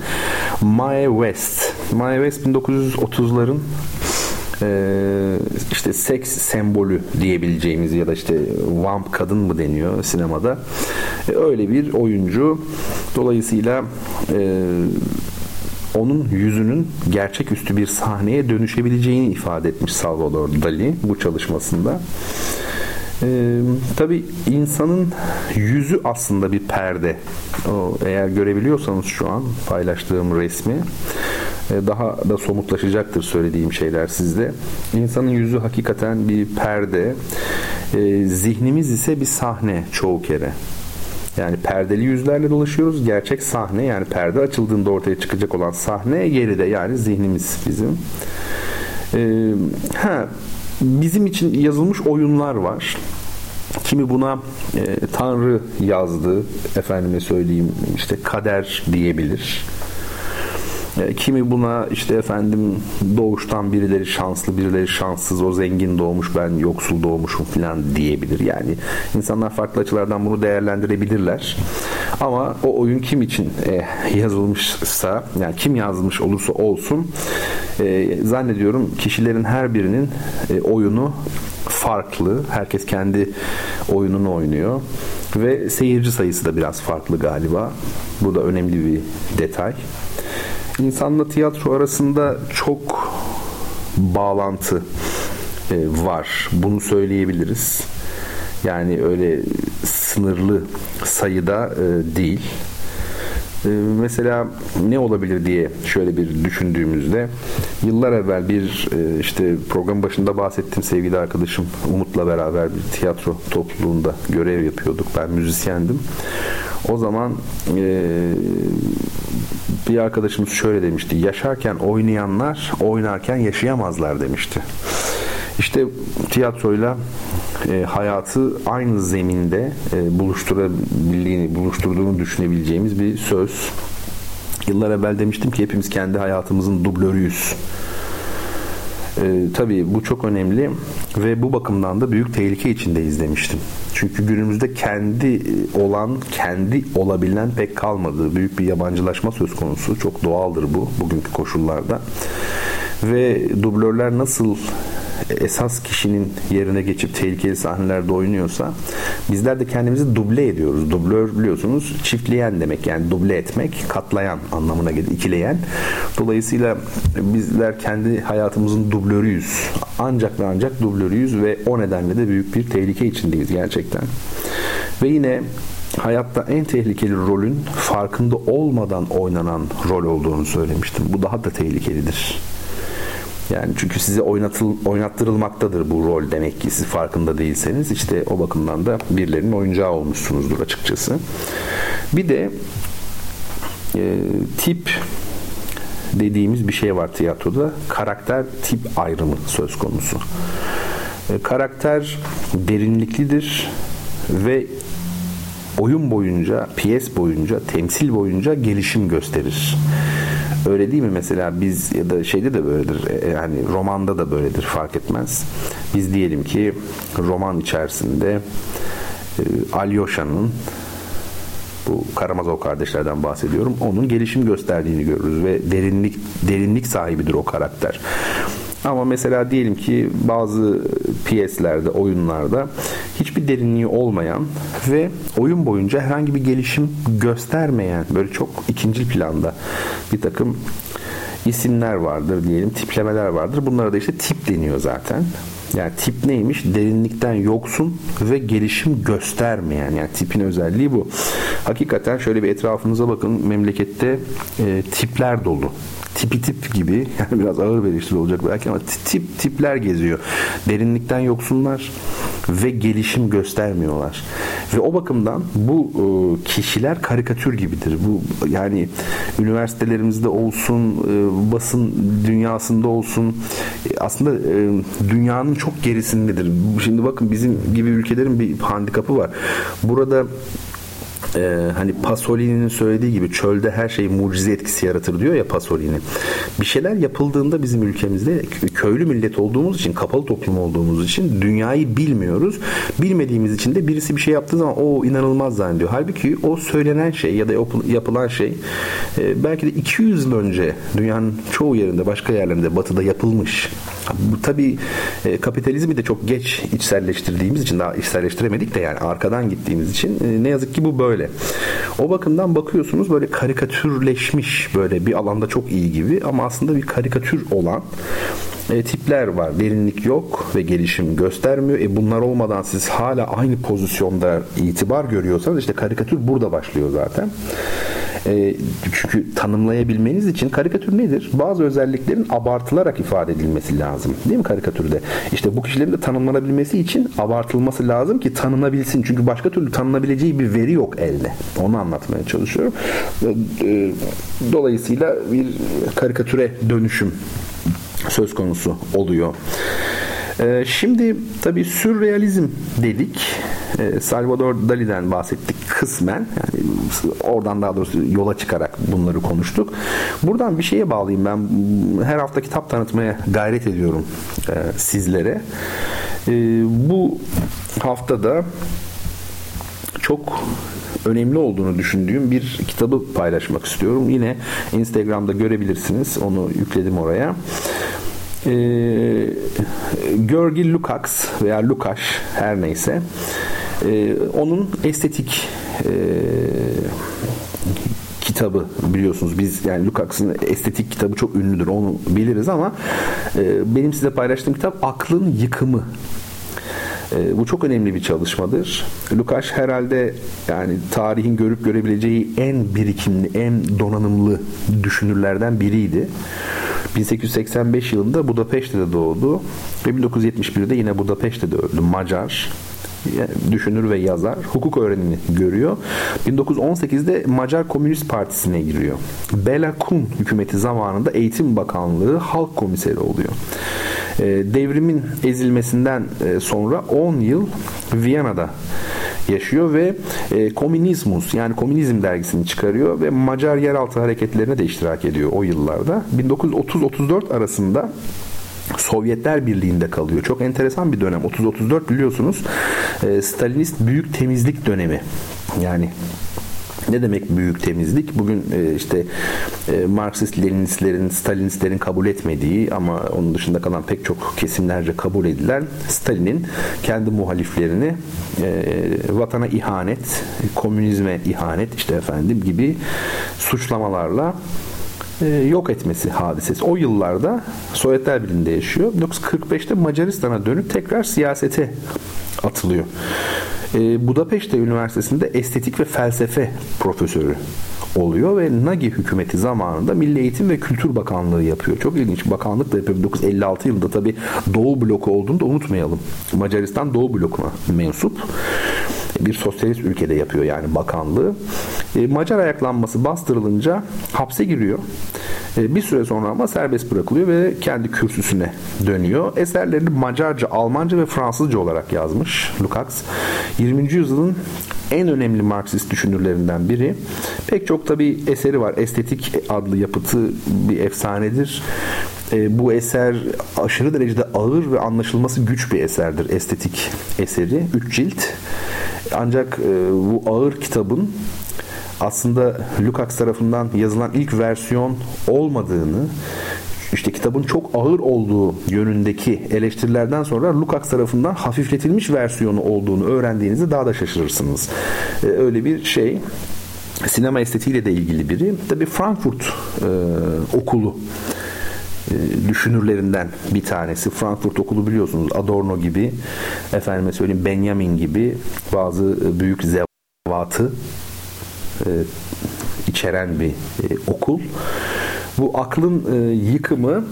Mae West. Mae West 1930'ların ee, işte seks sembolü diyebileceğimiz ya da işte vamp kadın mı deniyor sinemada ee, öyle bir oyuncu dolayısıyla e, onun yüzünün gerçeküstü bir sahneye dönüşebileceğini ifade etmiş Salvador Dali bu çalışmasında. Ee, tabii insanın yüzü aslında bir perde. O, eğer görebiliyorsanız şu an paylaştığım resmi e, daha da somutlaşacaktır söylediğim şeyler sizde. İnsanın yüzü hakikaten bir perde. E, zihnimiz ise bir sahne çoğu kere. Yani perdeli yüzlerle dolaşıyoruz. Gerçek sahne yani perde açıldığında ortaya çıkacak olan sahne geride yani zihnimiz bizim. Ee, ha, bizim için yazılmış oyunlar var. Kimi buna e, Tanrı yazdı, efendime söyleyeyim işte kader diyebilir. E, kimi buna işte efendim doğuştan birileri şanslı, birileri şanssız, o zengin doğmuş, ben yoksul doğmuşum falan diyebilir. Yani insanlar farklı açılardan bunu değerlendirebilirler. Ama o oyun kim için e, yazılmışsa, yani kim yazmış olursa olsun e, zannediyorum kişilerin her birinin e, oyunu farklı. Herkes kendi oyununu oynuyor. Ve seyirci sayısı da biraz farklı galiba. Bu da önemli bir detay. İnsanla tiyatro arasında çok bağlantı e, var. Bunu söyleyebiliriz. Yani öyle sınırlı sayıda e, değil. E, mesela ne olabilir diye şöyle bir düşündüğümüzde yıllar evvel bir işte program başında bahsettiğim sevgili arkadaşım Umut'la beraber bir tiyatro topluluğunda görev yapıyorduk. Ben müzisyendim. O zaman bir arkadaşımız şöyle demişti. Yaşarken oynayanlar oynarken yaşayamazlar demişti. İşte tiyatroyla e, hayatı aynı zeminde e, buluşturabildiğini, buluşturduğunu düşünebileceğimiz bir söz. Yıllar evvel demiştim ki hepimiz kendi hayatımızın dublörüyüz. E, tabii bu çok önemli ve bu bakımdan da büyük tehlike içindeyiz demiştim. Çünkü günümüzde kendi olan, kendi olabilen pek kalmadı. Büyük bir yabancılaşma söz konusu. Çok doğaldır bu bugünkü koşullarda. Ve dublörler nasıl esas kişinin yerine geçip tehlikeli sahnelerde oynuyorsa bizler de kendimizi duble ediyoruz. Dublör biliyorsunuz çiftleyen demek yani duble etmek, katlayan anlamına gelir, ikileyen. Dolayısıyla bizler kendi hayatımızın dublörüyüz. Ancak ve ancak dublörüyüz ve o nedenle de büyük bir tehlike içindeyiz gerçekten. Ve yine hayatta en tehlikeli rolün farkında olmadan oynanan rol olduğunu söylemiştim. Bu daha da tehlikelidir. Yani çünkü size oynatıl, oynattırılmaktadır bu rol demek ki siz farkında değilseniz işte o bakımdan da birilerinin oyuncağı olmuşsunuzdur açıkçası. Bir de e, tip dediğimiz bir şey var tiyatroda. Karakter tip ayrımı söz konusu. E, karakter derinliklidir ve oyun boyunca, piyes boyunca, temsil boyunca gelişim gösterir. Öyle değil mi mesela biz ya da şeyde de böyledir. Yani romanda da böyledir fark etmez. Biz diyelim ki roman içerisinde e, Alyosa'nın bu Karamazov kardeşlerden bahsediyorum. Onun gelişim gösterdiğini görürüz ve derinlik derinlik sahibidir o karakter. Ama mesela diyelim ki bazı piyeslerde, oyunlarda hiçbir derinliği olmayan ve oyun boyunca herhangi bir gelişim göstermeyen böyle çok ikinci planda bir takım isimler vardır diyelim, tiplemeler vardır. Bunlara da işte tip deniyor zaten. Yani tip neymiş? Derinlikten yoksun ve gelişim göstermeyen. Yani tipin özelliği bu. Hakikaten şöyle bir etrafınıza bakın. Memlekette e, tipler dolu tipi tip gibi yani biraz ağır bir eleştiri olacak belki ama tip tipler geziyor. Derinlikten yoksunlar ve gelişim göstermiyorlar. Ve o bakımdan bu e, kişiler karikatür gibidir. Bu yani üniversitelerimizde olsun, e, basın dünyasında olsun e, aslında dünyanın çok gerisindedir. Şimdi bakın bizim gibi ülkelerin bir handikapı var. Burada e, hani Pasolini'nin söylediği gibi çölde her şey mucize etkisi yaratır diyor ya Pasolini. Bir şeyler yapıldığında bizim ülkemizde köylü millet olduğumuz için, kapalı toplum olduğumuz için dünyayı bilmiyoruz. Bilmediğimiz için de birisi bir şey yaptığı zaman o inanılmaz zannediyor. Halbuki o söylenen şey ya da yapılan şey e, belki de 200 yıl önce dünyanın çoğu yerinde, başka yerlerinde, batıda yapılmış. Bu tabii e, kapitalizmi de çok geç içselleştirdiğimiz için daha içselleştiremedik de yani arkadan gittiğimiz için e, ne yazık ki bu böyle. O bakımdan bakıyorsunuz böyle karikatürleşmiş böyle bir alanda çok iyi gibi ama aslında bir karikatür olan e, tipler var. Derinlik yok ve gelişim göstermiyor. E bunlar olmadan siz hala aynı pozisyonda itibar görüyorsanız işte karikatür burada başlıyor zaten. E, çünkü tanımlayabilmeniz için karikatür nedir? Bazı özelliklerin abartılarak ifade edilmesi lazım. Değil mi karikatürde? İşte bu kişilerin de tanımlanabilmesi için abartılması lazım ki tanınabilsin. Çünkü başka türlü tanınabileceği bir veri yok elde. Onu anlatmaya çalışıyorum. E, dolayısıyla bir karikatüre dönüşüm söz konusu oluyor. Ee, şimdi tabi sürrealizm dedik. Ee, Salvador Dali'den bahsettik kısmen. Yani oradan daha doğrusu yola çıkarak bunları konuştuk. Buradan bir şeye bağlayayım ben. Her hafta kitap tanıtmaya gayret ediyorum e, sizlere. E, bu haftada çok önemli olduğunu düşündüğüm bir kitabı paylaşmak istiyorum. Yine Instagram'da görebilirsiniz. Onu yükledim oraya. Ee, Görgi Lukács veya Lukács her neyse e, onun estetik e, kitabı biliyorsunuz. Biz yani Lukács'ın estetik kitabı çok ünlüdür onu biliriz ama e, benim size paylaştığım kitap Aklın Yıkımı e, bu çok önemli bir çalışmadır. Lukács herhalde yani tarihin görüp görebileceği en birikimli, en donanımlı düşünürlerden biriydi. 1885 yılında Budapeşte'de doğdu ve 1971'de yine Budapeşte'de öldü. Macar düşünür ve yazar. Hukuk öğrenimi görüyor. 1918'de Macar Komünist Partisi'ne giriyor. Bela Kun hükümeti zamanında Eğitim Bakanlığı Halk Komiseri oluyor. Ee, devrimin ezilmesinden e, sonra 10 yıl Viyana'da yaşıyor ve e, Komünizmus yani Komünizm dergisini çıkarıyor ve Macar yeraltı hareketlerine de iştirak ediyor o yıllarda. 1930-34 arasında Sovyetler Birliği'nde kalıyor. Çok enteresan bir dönem. 30-34 biliyorsunuz e, Stalinist büyük temizlik dönemi. Yani ne demek büyük temizlik? Bugün e, işte e, Marksist, Leninistlerin, Stalinistlerin kabul etmediği ama onun dışında kalan pek çok kesimlerce kabul edilen Stalin'in kendi muhaliflerini e, vatana ihanet, komünizme ihanet işte efendim gibi suçlamalarla e, yok etmesi hadisesi. O yıllarda Sovyetler Birliği'nde yaşıyor. 1945'te Macaristan'a dönüp tekrar siyasete atılıyor. E, Budapeşte Üniversitesi'nde estetik ve felsefe profesörü oluyor ve Nagy hükümeti zamanında Milli Eğitim ve Kültür Bakanlığı yapıyor. Çok ilginç. Bakanlık da yapıyor. 1956 yılında tabi Doğu bloku olduğunu da unutmayalım. Macaristan Doğu blokuna mensup bir sosyalist ülkede yapıyor yani bakanlığı. E, Macar ayaklanması bastırılınca hapse giriyor. E, bir süre sonra ama serbest bırakılıyor ve kendi kürsüsüne dönüyor. Eserlerini Macarca, Almanca ve Fransızca olarak yazmış Lukács. 20. yüzyılın en önemli Marksist düşünürlerinden biri. Pek çok tabi eseri var. Estetik adlı yapıtı bir efsanedir. E, bu eser aşırı derecede ağır ve anlaşılması güç bir eserdir. Estetik eseri. Üç cilt. Ancak e, bu ağır kitabın aslında Lukács tarafından yazılan ilk versiyon olmadığını işte kitabın çok ağır olduğu yönündeki eleştirilerden sonra Lukács tarafından hafifletilmiş versiyonu olduğunu öğrendiğinizde daha da şaşırırsınız. Ee, öyle bir şey sinema estetiğiyle de ilgili biri. Tabi Frankfurt e, okulu düşünürlerinden bir tanesi. Frankfurt okulu biliyorsunuz Adorno gibi, efendime söyleyeyim Benjamin gibi bazı büyük zevatı e, içeren bir e, okul. Bu aklın e, yıkımı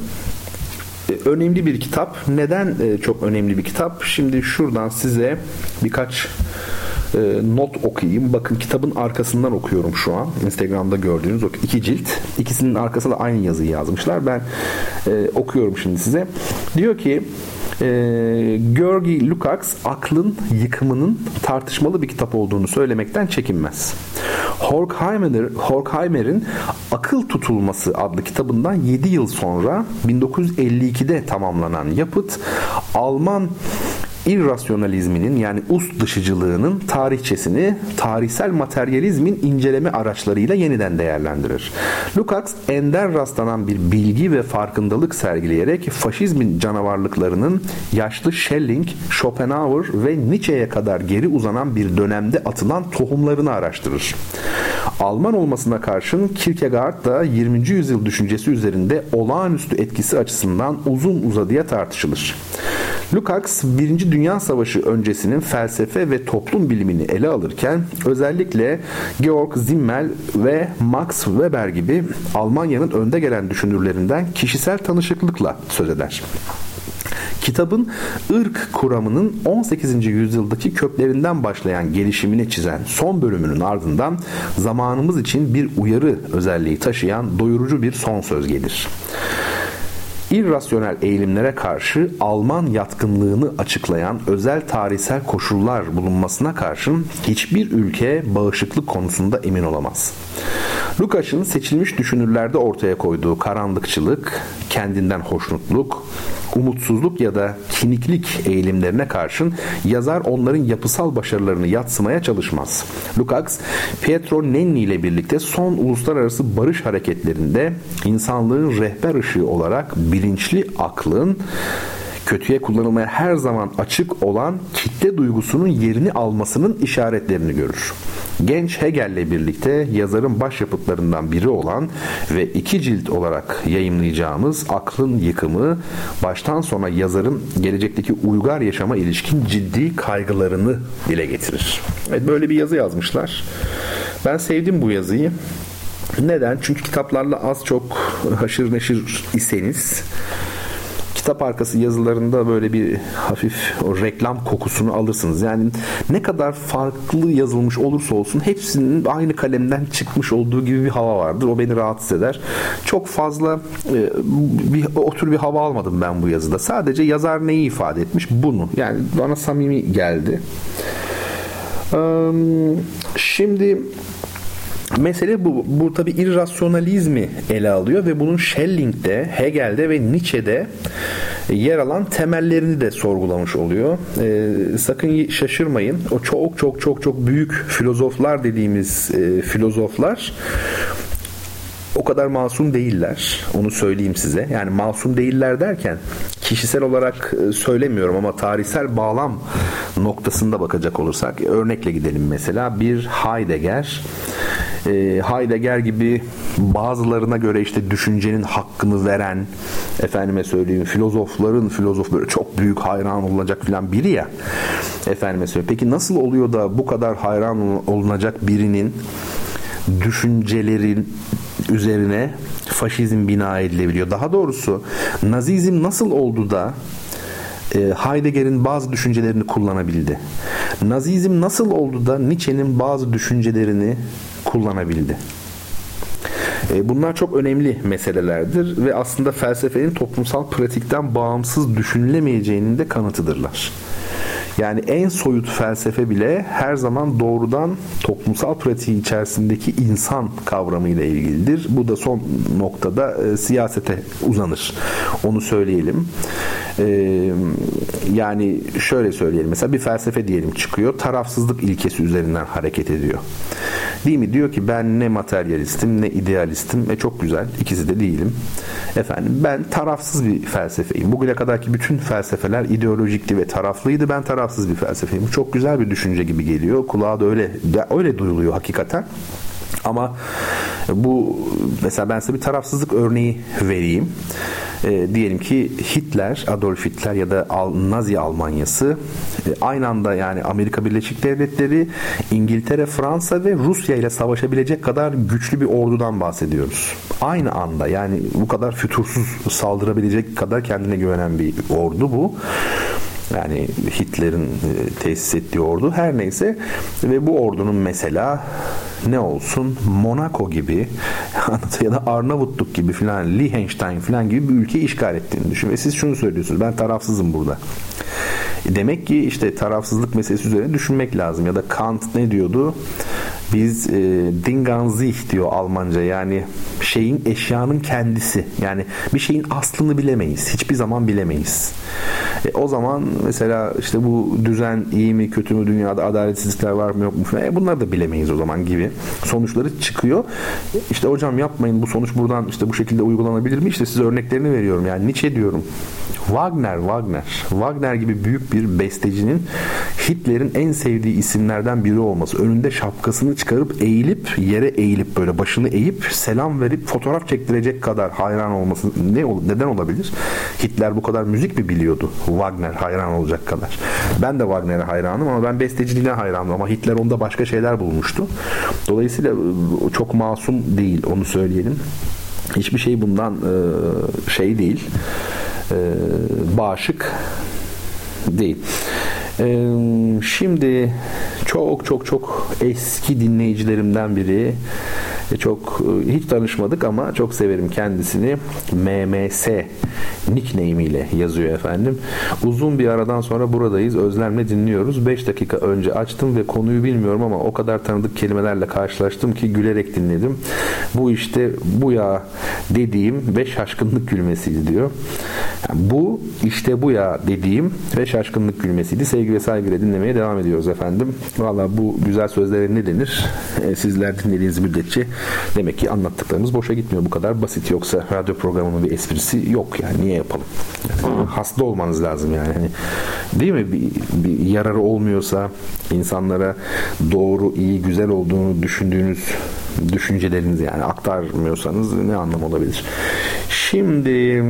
e, önemli bir kitap. Neden e, çok önemli bir kitap? Şimdi şuradan size birkaç e, not okuyayım. Bakın kitabın arkasından okuyorum şu an. Instagram'da gördüğünüz o iki cilt. İkisinin arkasında aynı yazıyı yazmışlar. Ben e, okuyorum şimdi size. Diyor ki e, Georgi Lukács aklın yıkımının tartışmalı bir kitap olduğunu söylemekten çekinmez. Horkheimer, Horkheimer'in Akıl Tutulması adlı kitabından 7 yıl sonra 1952'de tamamlanan yapıt Alman irrasyonalizminin yani ust dışıcılığının tarihçesini tarihsel materyalizmin inceleme araçlarıyla yeniden değerlendirir. Lukács ender rastlanan bir bilgi ve farkındalık sergileyerek faşizmin canavarlıklarının yaşlı Schelling, Schopenhauer ve Nietzsche'ye kadar geri uzanan bir dönemde atılan tohumlarını araştırır. Alman olmasına karşın Kierkegaard da 20. yüzyıl düşüncesi üzerinde olağanüstü etkisi açısından uzun uzadıya tartışılır. Lukács 1. Dünya Savaşı öncesinin felsefe ve toplum bilimini ele alırken özellikle Georg Simmel ve Max Weber gibi Almanya'nın önde gelen düşünürlerinden kişisel tanışıklıkla söz eder. Kitabın ırk kuramının 18. yüzyıldaki köklerinden başlayan gelişimini çizen son bölümünün ardından zamanımız için bir uyarı özelliği taşıyan doyurucu bir son söz gelir irrasyonel eğilimlere karşı Alman yatkınlığını açıklayan özel tarihsel koşullar bulunmasına karşın hiçbir ülke bağışıklık konusunda emin olamaz. Lukács'ın seçilmiş düşünürlerde ortaya koyduğu karanlıkçılık, kendinden hoşnutluk, umutsuzluk ya da kiniklik eğilimlerine karşın yazar onların yapısal başarılarını yatsımaya çalışmaz. Lukács, Pietro Nenni ile birlikte son uluslararası barış hareketlerinde insanlığın rehber ışığı olarak bilinçli aklın kötüye kullanılmaya her zaman açık olan kitle duygusunun yerini almasının işaretlerini görür. Genç Hegel'le birlikte yazarın başyapıtlarından biri olan ve iki cilt olarak yayımlayacağımız Aklın Yıkımı baştan sona yazarın gelecekteki uygar yaşama ilişkin ciddi kaygılarını dile getirir. Evet böyle bir yazı yazmışlar. Ben sevdim bu yazıyı. Neden? Çünkü kitaplarla az çok haşır neşir iseniz kitap arkası yazılarında böyle bir hafif o reklam kokusunu alırsınız. Yani ne kadar farklı yazılmış olursa olsun hepsinin aynı kalemden çıkmış olduğu gibi bir hava vardır. O beni rahatsız eder. Çok fazla e, bir, o bir hava almadım ben bu yazıda. Sadece yazar neyi ifade etmiş? Bunu. Yani bana samimi geldi. Şimdi Mesele bu. Bu tabi irrasyonalizmi ele alıyor ve bunun Schelling'de, Hegel'de ve Nietzsche'de yer alan temellerini de sorgulamış oluyor. E, sakın şaşırmayın. O çok çok çok çok büyük filozoflar dediğimiz e, filozoflar o kadar masum değiller. Onu söyleyeyim size. Yani masum değiller derken kişisel olarak e, söylemiyorum ama tarihsel bağlam noktasında bakacak olursak örnekle gidelim mesela bir Heidegger e, Heidegger gibi bazılarına göre işte düşüncenin hakkını veren efendime söyleyeyim filozofların filozof böyle çok büyük hayran olacak filan biri ya efendime söyleyeyim. Peki nasıl oluyor da bu kadar hayran olunacak birinin düşüncelerin üzerine faşizm bina edilebiliyor. Daha doğrusu Nazizm nasıl oldu da e, Heidegger'in bazı düşüncelerini kullanabildi? Nazizm nasıl oldu da Nietzsche'nin bazı düşüncelerini kullanabildi? E, bunlar çok önemli meselelerdir ve aslında felsefenin toplumsal pratikten bağımsız düşünülemeyeceğinin de kanıtıdırlar. Yani en soyut felsefe bile her zaman doğrudan toplumsal pratiği içerisindeki insan kavramıyla ilgilidir. Bu da son noktada e, siyasete uzanır. Onu söyleyelim. E, yani şöyle söyleyelim. Mesela bir felsefe diyelim çıkıyor. Tarafsızlık ilkesi üzerinden hareket ediyor. Değil mi? Diyor ki ben ne materyalistim ne idealistim. E çok güzel. İkisi de değilim. Efendim ben tarafsız bir felsefeyim. Bugüne kadarki bütün felsefeler ideolojikti ve taraflıydı. Ben tarafsız bir felsefeyim. Bu çok güzel bir düşünce gibi geliyor. Kulağa da öyle öyle duyuluyor hakikaten. Ama bu mesela ben size bir tarafsızlık örneği vereyim. E, diyelim ki Hitler, Adolf Hitler ya da Nazi Almanyası e, aynı anda yani Amerika Birleşik Devletleri, İngiltere, Fransa ve Rusya ile savaşabilecek kadar güçlü bir ordudan bahsediyoruz. Aynı anda yani bu kadar fütursuz saldırabilecek kadar kendine güvenen bir ordu bu. Yani Hitler'in e, tesis ettiği ordu. Her neyse. Ve bu ordunun mesela ne olsun? Monaco gibi ya da Arnavutluk gibi filan Liechtenstein filan gibi bir ülke işgal ettiğini düşün. Ve siz şunu söylüyorsunuz ben tarafsızım burada. Demek ki işte tarafsızlık meselesi üzerine düşünmek lazım. Ya da Kant ne diyordu? Biz e, Dinganzih diyor Almanca yani şeyin eşyanın kendisi yani bir şeyin aslını bilemeyiz hiçbir zaman bilemeyiz. E, o zaman mesela işte bu düzen iyi mi kötü mü dünyada adaletsizlikler var mı yok mu e, bunları da bilemeyiz o zaman gibi sonuçları çıkıyor. İşte hocam yapmayın bu sonuç buradan işte bu şekilde uygulanabilir mi? İşte size örneklerini veriyorum. Yani Nietzsche diyorum. Wagner, Wagner. Wagner gibi büyük bir bestecinin Hitler'in en sevdiği isimlerden biri olması. Önünde şapkasını çıkarıp eğilip yere eğilip böyle başını eğip selam verip fotoğraf çektirecek kadar hayran olması ne neden olabilir? Hitler bu kadar müzik mi biliyordu? Wagner hayran olacak kadar. Ben de Wagner'e hayranım ama ben besteciliğine hayranım ama Hitler onda başka şeyler bulmuştu. Dolayısıyla çok masum değil onu söyleyelim. Hiçbir şey bundan şey değil. Bağışık değil. Şimdi çok çok çok eski dinleyicilerimden biri çok e, hiç tanışmadık ama çok severim kendisini. MMS nickname ile yazıyor efendim. Uzun bir aradan sonra buradayız. Özlemle dinliyoruz. 5 dakika önce açtım ve konuyu bilmiyorum ama o kadar tanıdık kelimelerle karşılaştım ki gülerek dinledim. Bu işte bu ya dediğim ve şaşkınlık gülmesiydi diyor. Bu işte bu ya dediğim ve şaşkınlık gülmesiydi. Sevgi ve saygıyla dinlemeye devam ediyoruz efendim. Valla bu güzel sözlere ne denir? E, sizler dinlediğiniz müddetçe demek ki anlattıklarımız boşa gitmiyor. Bu kadar basit. Yoksa radyo programının bir esprisi yok yani. Niye yapalım? Hasta olmanız lazım yani. Hani, değil mi? Bir, bir yararı olmuyorsa insanlara doğru, iyi, güzel olduğunu düşündüğünüz düşüncelerinizi yani aktarmıyorsanız ne anlam olabilir? Şimdi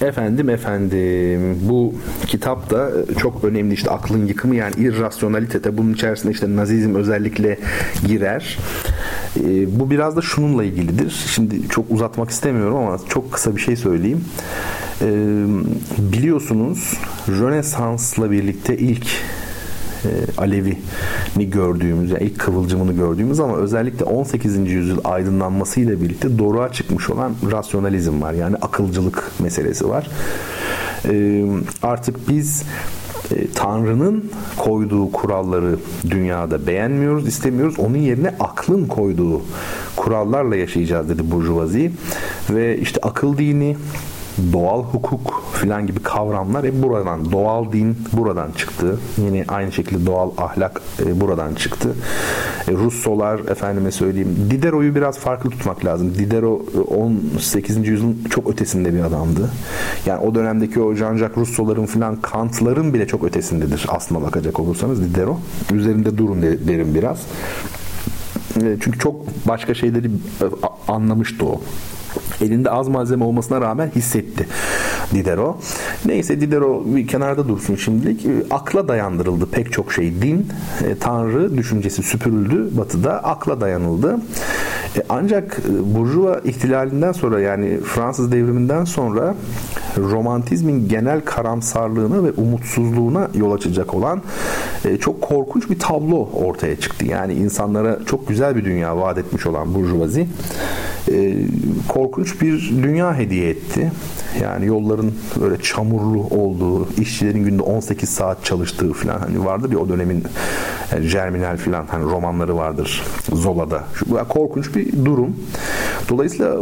Efendim efendim bu kitap da çok önemli işte aklın yıkımı yani irrasyonalitete bunun içerisinde işte nazizm özellikle girer. E, bu biraz da şununla ilgilidir. Şimdi çok uzatmak istemiyorum ama çok kısa bir şey söyleyeyim. E, biliyorsunuz Rönesans'la birlikte ilk e, Alevi'ni gördüğümüz, yani ilk kıvılcımını gördüğümüz ama özellikle 18. yüzyıl aydınlanmasıyla birlikte doğruğa çıkmış olan rasyonalizm var. Yani akılcılık meselesi var. E, artık biz Tanrı'nın koyduğu kuralları dünyada beğenmiyoruz, istemiyoruz. Onun yerine aklın koyduğu kurallarla yaşayacağız dedi Burjuvazi. Ve işte akıl dini, doğal hukuk filan gibi kavramlar hep buradan doğal din buradan çıktı. Yine aynı şekilde doğal ahlak e, buradan çıktı. E, Russolar efendime söyleyeyim Diderot'u biraz farklı tutmak lazım. Diderot 18. E, yüzyılın çok ötesinde bir adamdı. Yani o dönemdeki o Jean-Jacques Rousseau'ların filan Kant'ların bile çok ötesindedir aslına bakacak olursanız Diderot. Üzerinde durun derim biraz. E, çünkü çok başka şeyleri e, anlamıştı o elinde az malzeme olmasına rağmen hissetti. Diderot. Neyse Diderot bir kenarda dursun şimdilik. E, akla dayandırıldı pek çok şey. Din, e, tanrı düşüncesi süpürüldü batıda. Akla dayanıldı. E, ancak e, Burjuva ihtilalinden sonra yani Fransız devriminden sonra romantizmin genel karamsarlığına ve umutsuzluğuna yol açacak olan çok korkunç bir tablo ortaya çıktı. Yani insanlara çok güzel bir dünya vaat etmiş olan Burjuvazi korkunç bir dünya hediye etti. Yani yolların böyle çamurlu olduğu, işçilerin günde 18 saat çalıştığı falan hani vardır ya o dönemin yani Germinal falan hani romanları vardır Zola'da. Şu korkunç bir durum. Dolayısıyla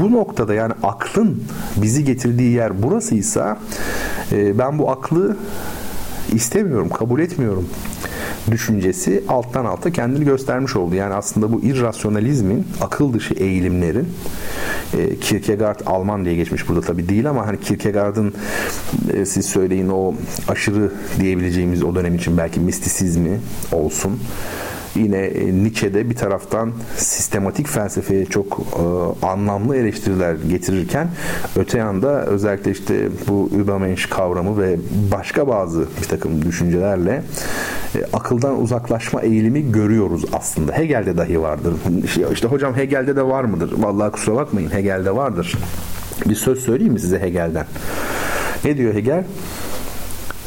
bu noktada yani aklın bizi getirdiği yer burasıysa e, ben bu aklı istemiyorum, kabul etmiyorum düşüncesi alttan alta kendini göstermiş oldu. Yani aslında bu irrasyonalizmin, akıl dışı eğilimlerin e, Kierkegaard Alman diye geçmiş burada tabii değil ama hani Kierkegaard'ın e, siz söyleyin o aşırı diyebileceğimiz o dönem için belki mistisizmi olsun yine e, Nietzsche'de bir taraftan sistematik felsefeye çok e, anlamlı eleştiriler getirirken öte yanda özellikle işte bu Übermensch kavramı ve başka bazı bir takım düşüncelerle e, akıldan uzaklaşma eğilimi görüyoruz aslında. Hegel'de dahi vardır. İşte, işte hocam Hegel'de de var mıdır? Vallahi kusura bakmayın Hegel'de vardır. Bir söz söyleyeyim mi size Hegel'den? Ne diyor Hegel?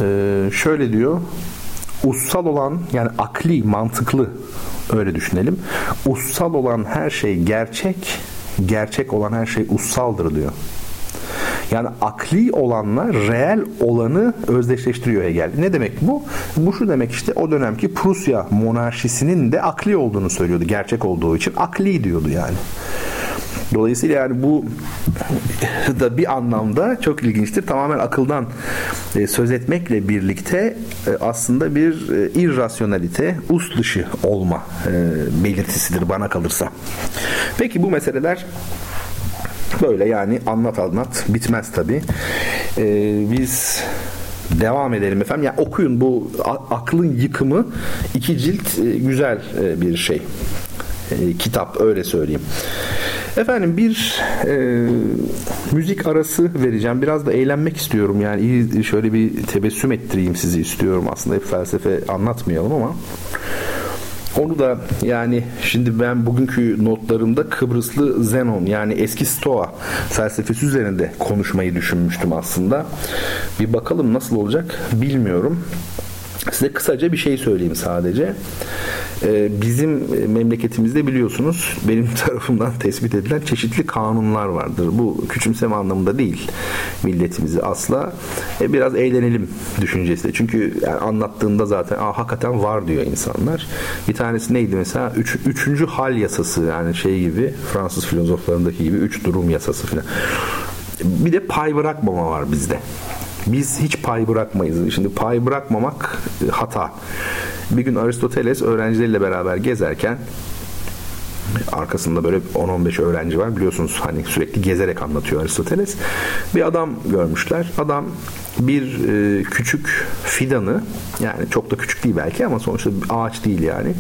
Ee, şöyle diyor ussal olan yani akli, mantıklı öyle düşünelim. Ussal olan her şey gerçek, gerçek olan her şey ussaldır diyor. Yani akli olanla reel olanı özdeşleştiriyor Hegel. Ne demek bu? Bu şu demek işte o dönemki Prusya monarşisinin de akli olduğunu söylüyordu. Gerçek olduğu için akli diyordu yani. Dolayısıyla yani bu da bir anlamda çok ilginçtir. Tamamen akıldan e, söz etmekle birlikte e, aslında bir e, irrasyonalite, us dışı olma belirtisidir bana kalırsa. Peki bu meseleler böyle yani anlat anlat bitmez tabi. Biz devam edelim efendim. Yani okuyun bu aklın yıkımı iki cilt güzel bir şey. Kitap öyle söyleyeyim. Efendim bir e, müzik arası vereceğim. Biraz da eğlenmek istiyorum. Yani iyi şöyle bir tebessüm ettireyim sizi istiyorum. Aslında hep felsefe anlatmayalım ama onu da yani şimdi ben bugünkü notlarımda Kıbrıslı Zenon yani eski Stoa felsefesi üzerinde konuşmayı düşünmüştüm aslında. Bir bakalım nasıl olacak bilmiyorum. Size kısaca bir şey söyleyeyim sadece. Ee, bizim memleketimizde biliyorsunuz benim tarafımdan tespit edilen çeşitli kanunlar vardır. Bu küçümseme anlamında değil milletimizi asla. E, biraz eğlenelim düşüncesi. Çünkü anlattığında zaten Aa, hakikaten var diyor insanlar. Bir tanesi neydi mesela? Üç, üçüncü hal yasası yani şey gibi Fransız filozoflarındaki gibi üç durum yasası falan. Bir de pay bırakmama var bizde. Biz hiç pay bırakmayız. Şimdi pay bırakmamak e, hata. Bir gün Aristoteles öğrencileriyle beraber gezerken arkasında böyle 10-15 öğrenci var biliyorsunuz hani sürekli gezerek anlatıyor Aristoteles. Bir adam görmüşler. Adam bir e, küçük fidanı yani çok da küçük değil belki ama sonuçta ağaç değil yani.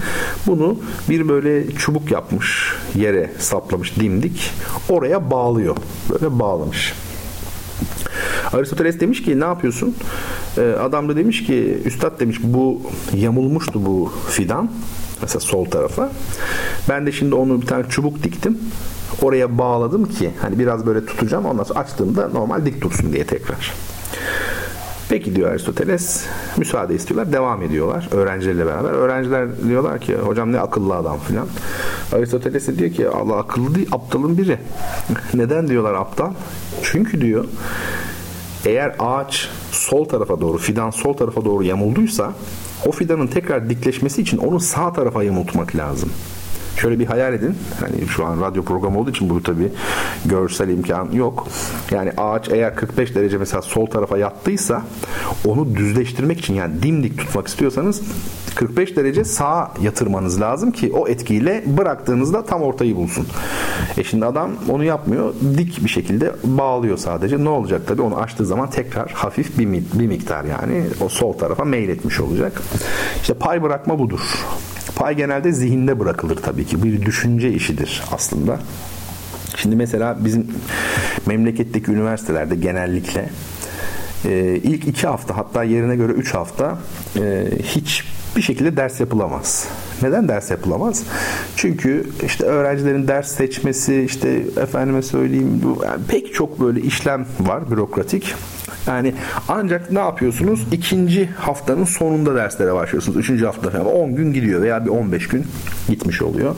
Bunu bir böyle çubuk yapmış yere saplamış dimdik oraya bağlıyor. Böyle bağlamış Aristoteles demiş ki ne yapıyorsun? Ee, adam da demiş ki üstad demiş bu yamulmuştu bu fidan mesela sol tarafa. Ben de şimdi onu bir tane çubuk diktim. Oraya bağladım ki hani biraz böyle tutacağım ondan sonra açtığımda normal dik tutsun diye tekrar. Peki diyor Aristoteles. Müsaade istiyorlar. Devam ediyorlar öğrencilerle beraber. Öğrenciler diyorlar ki hocam ne akıllı adam filan. Aristoteles de diyor ki Allah akıllı değil aptalın biri. Neden diyorlar aptal? Çünkü diyor eğer ağaç sol tarafa doğru, fidan sol tarafa doğru yamulduysa o fidanın tekrar dikleşmesi için onu sağ tarafa yamultmak lazım. Şöyle bir hayal edin. Hani şu an radyo programı olduğu için bu tabi görsel imkan yok. Yani ağaç eğer 45 derece mesela sol tarafa yattıysa onu düzleştirmek için yani dimdik tutmak istiyorsanız 45 derece sağa yatırmanız lazım ki o etkiyle bıraktığınızda tam ortayı bulsun. E şimdi adam onu yapmıyor. Dik bir şekilde bağlıyor sadece. Ne olacak tabi onu açtığı zaman tekrar hafif bir, bir miktar yani o sol tarafa meyletmiş olacak. İşte pay bırakma budur. Pay genelde zihinde bırakılır tabii ki. Bir düşünce işidir aslında. Şimdi mesela bizim memleketteki üniversitelerde genellikle e, ilk iki hafta hatta yerine göre üç hafta e, hiç bir şekilde ders yapılamaz. Neden ders yapılamaz? Çünkü işte öğrencilerin ders seçmesi, işte efendime söyleyeyim yani pek çok böyle işlem var bürokratik. Yani ancak ne yapıyorsunuz? İkinci haftanın sonunda derslere başlıyorsunuz. Üçüncü hafta falan 10 gün gidiyor veya bir 15 gün gitmiş oluyor.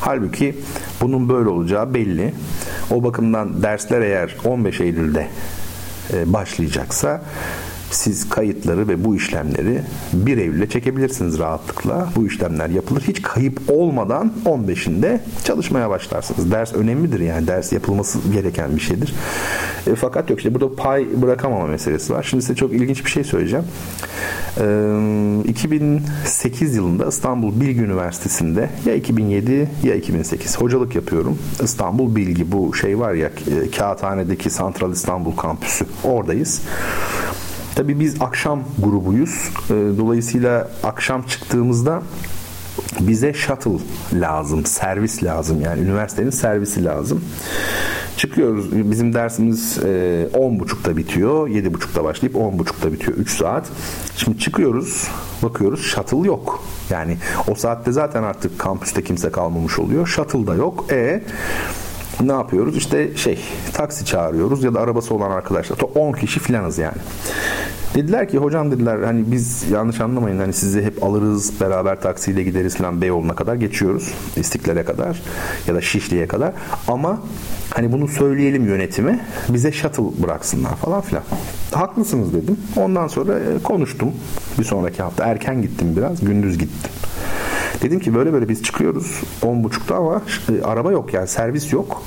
Halbuki bunun böyle olacağı belli. O bakımdan dersler eğer 15 Eylül'de e, başlayacaksa siz kayıtları ve bu işlemleri 1 Eylül'e çekebilirsiniz rahatlıkla. Bu işlemler yapılır. Hiç kayıp olmadan 15'inde çalışmaya başlarsınız. Ders önemlidir yani. Ders yapılması gereken bir şeydir. E, fakat yok işte burada pay bırakamama meselesi var. Şimdi size çok ilginç bir şey söyleyeceğim. E, 2008 yılında İstanbul Bilgi Üniversitesi'nde ya 2007 ya 2008 hocalık yapıyorum. İstanbul Bilgi bu şey var ya e, Kağıthane'deki Santral İstanbul kampüsü. Oradayız. Tabii biz akşam grubuyuz. Ee, dolayısıyla akşam çıktığımızda bize shuttle lazım, servis lazım yani üniversitenin servisi lazım. Çıkıyoruz. Bizim dersimiz 10.30'da e, bitiyor. 7.30'da başlayıp 10.30'da bitiyor. 3 saat. Şimdi çıkıyoruz. Bakıyoruz shuttle yok. Yani o saatte zaten artık kampüste kimse kalmamış oluyor. Shuttle da yok. E ne yapıyoruz? İşte şey taksi çağırıyoruz ya da arabası olan arkadaşlar. 10 kişi filanız yani. Dediler ki hocam dediler hani biz yanlış anlamayın hani sizi hep alırız beraber taksiyle gideriz falan Beyoğlu'na kadar geçiyoruz. İstiklal'e kadar ya da Şişli'ye kadar. Ama hani bunu söyleyelim yönetime bize shuttle bıraksınlar falan filan. Haklısınız dedim. Ondan sonra e, konuştum. Bir sonraki hafta erken gittim biraz. Gündüz gittim. Dedim ki böyle böyle biz çıkıyoruz 10.30'da ama e, araba yok yani servis yok.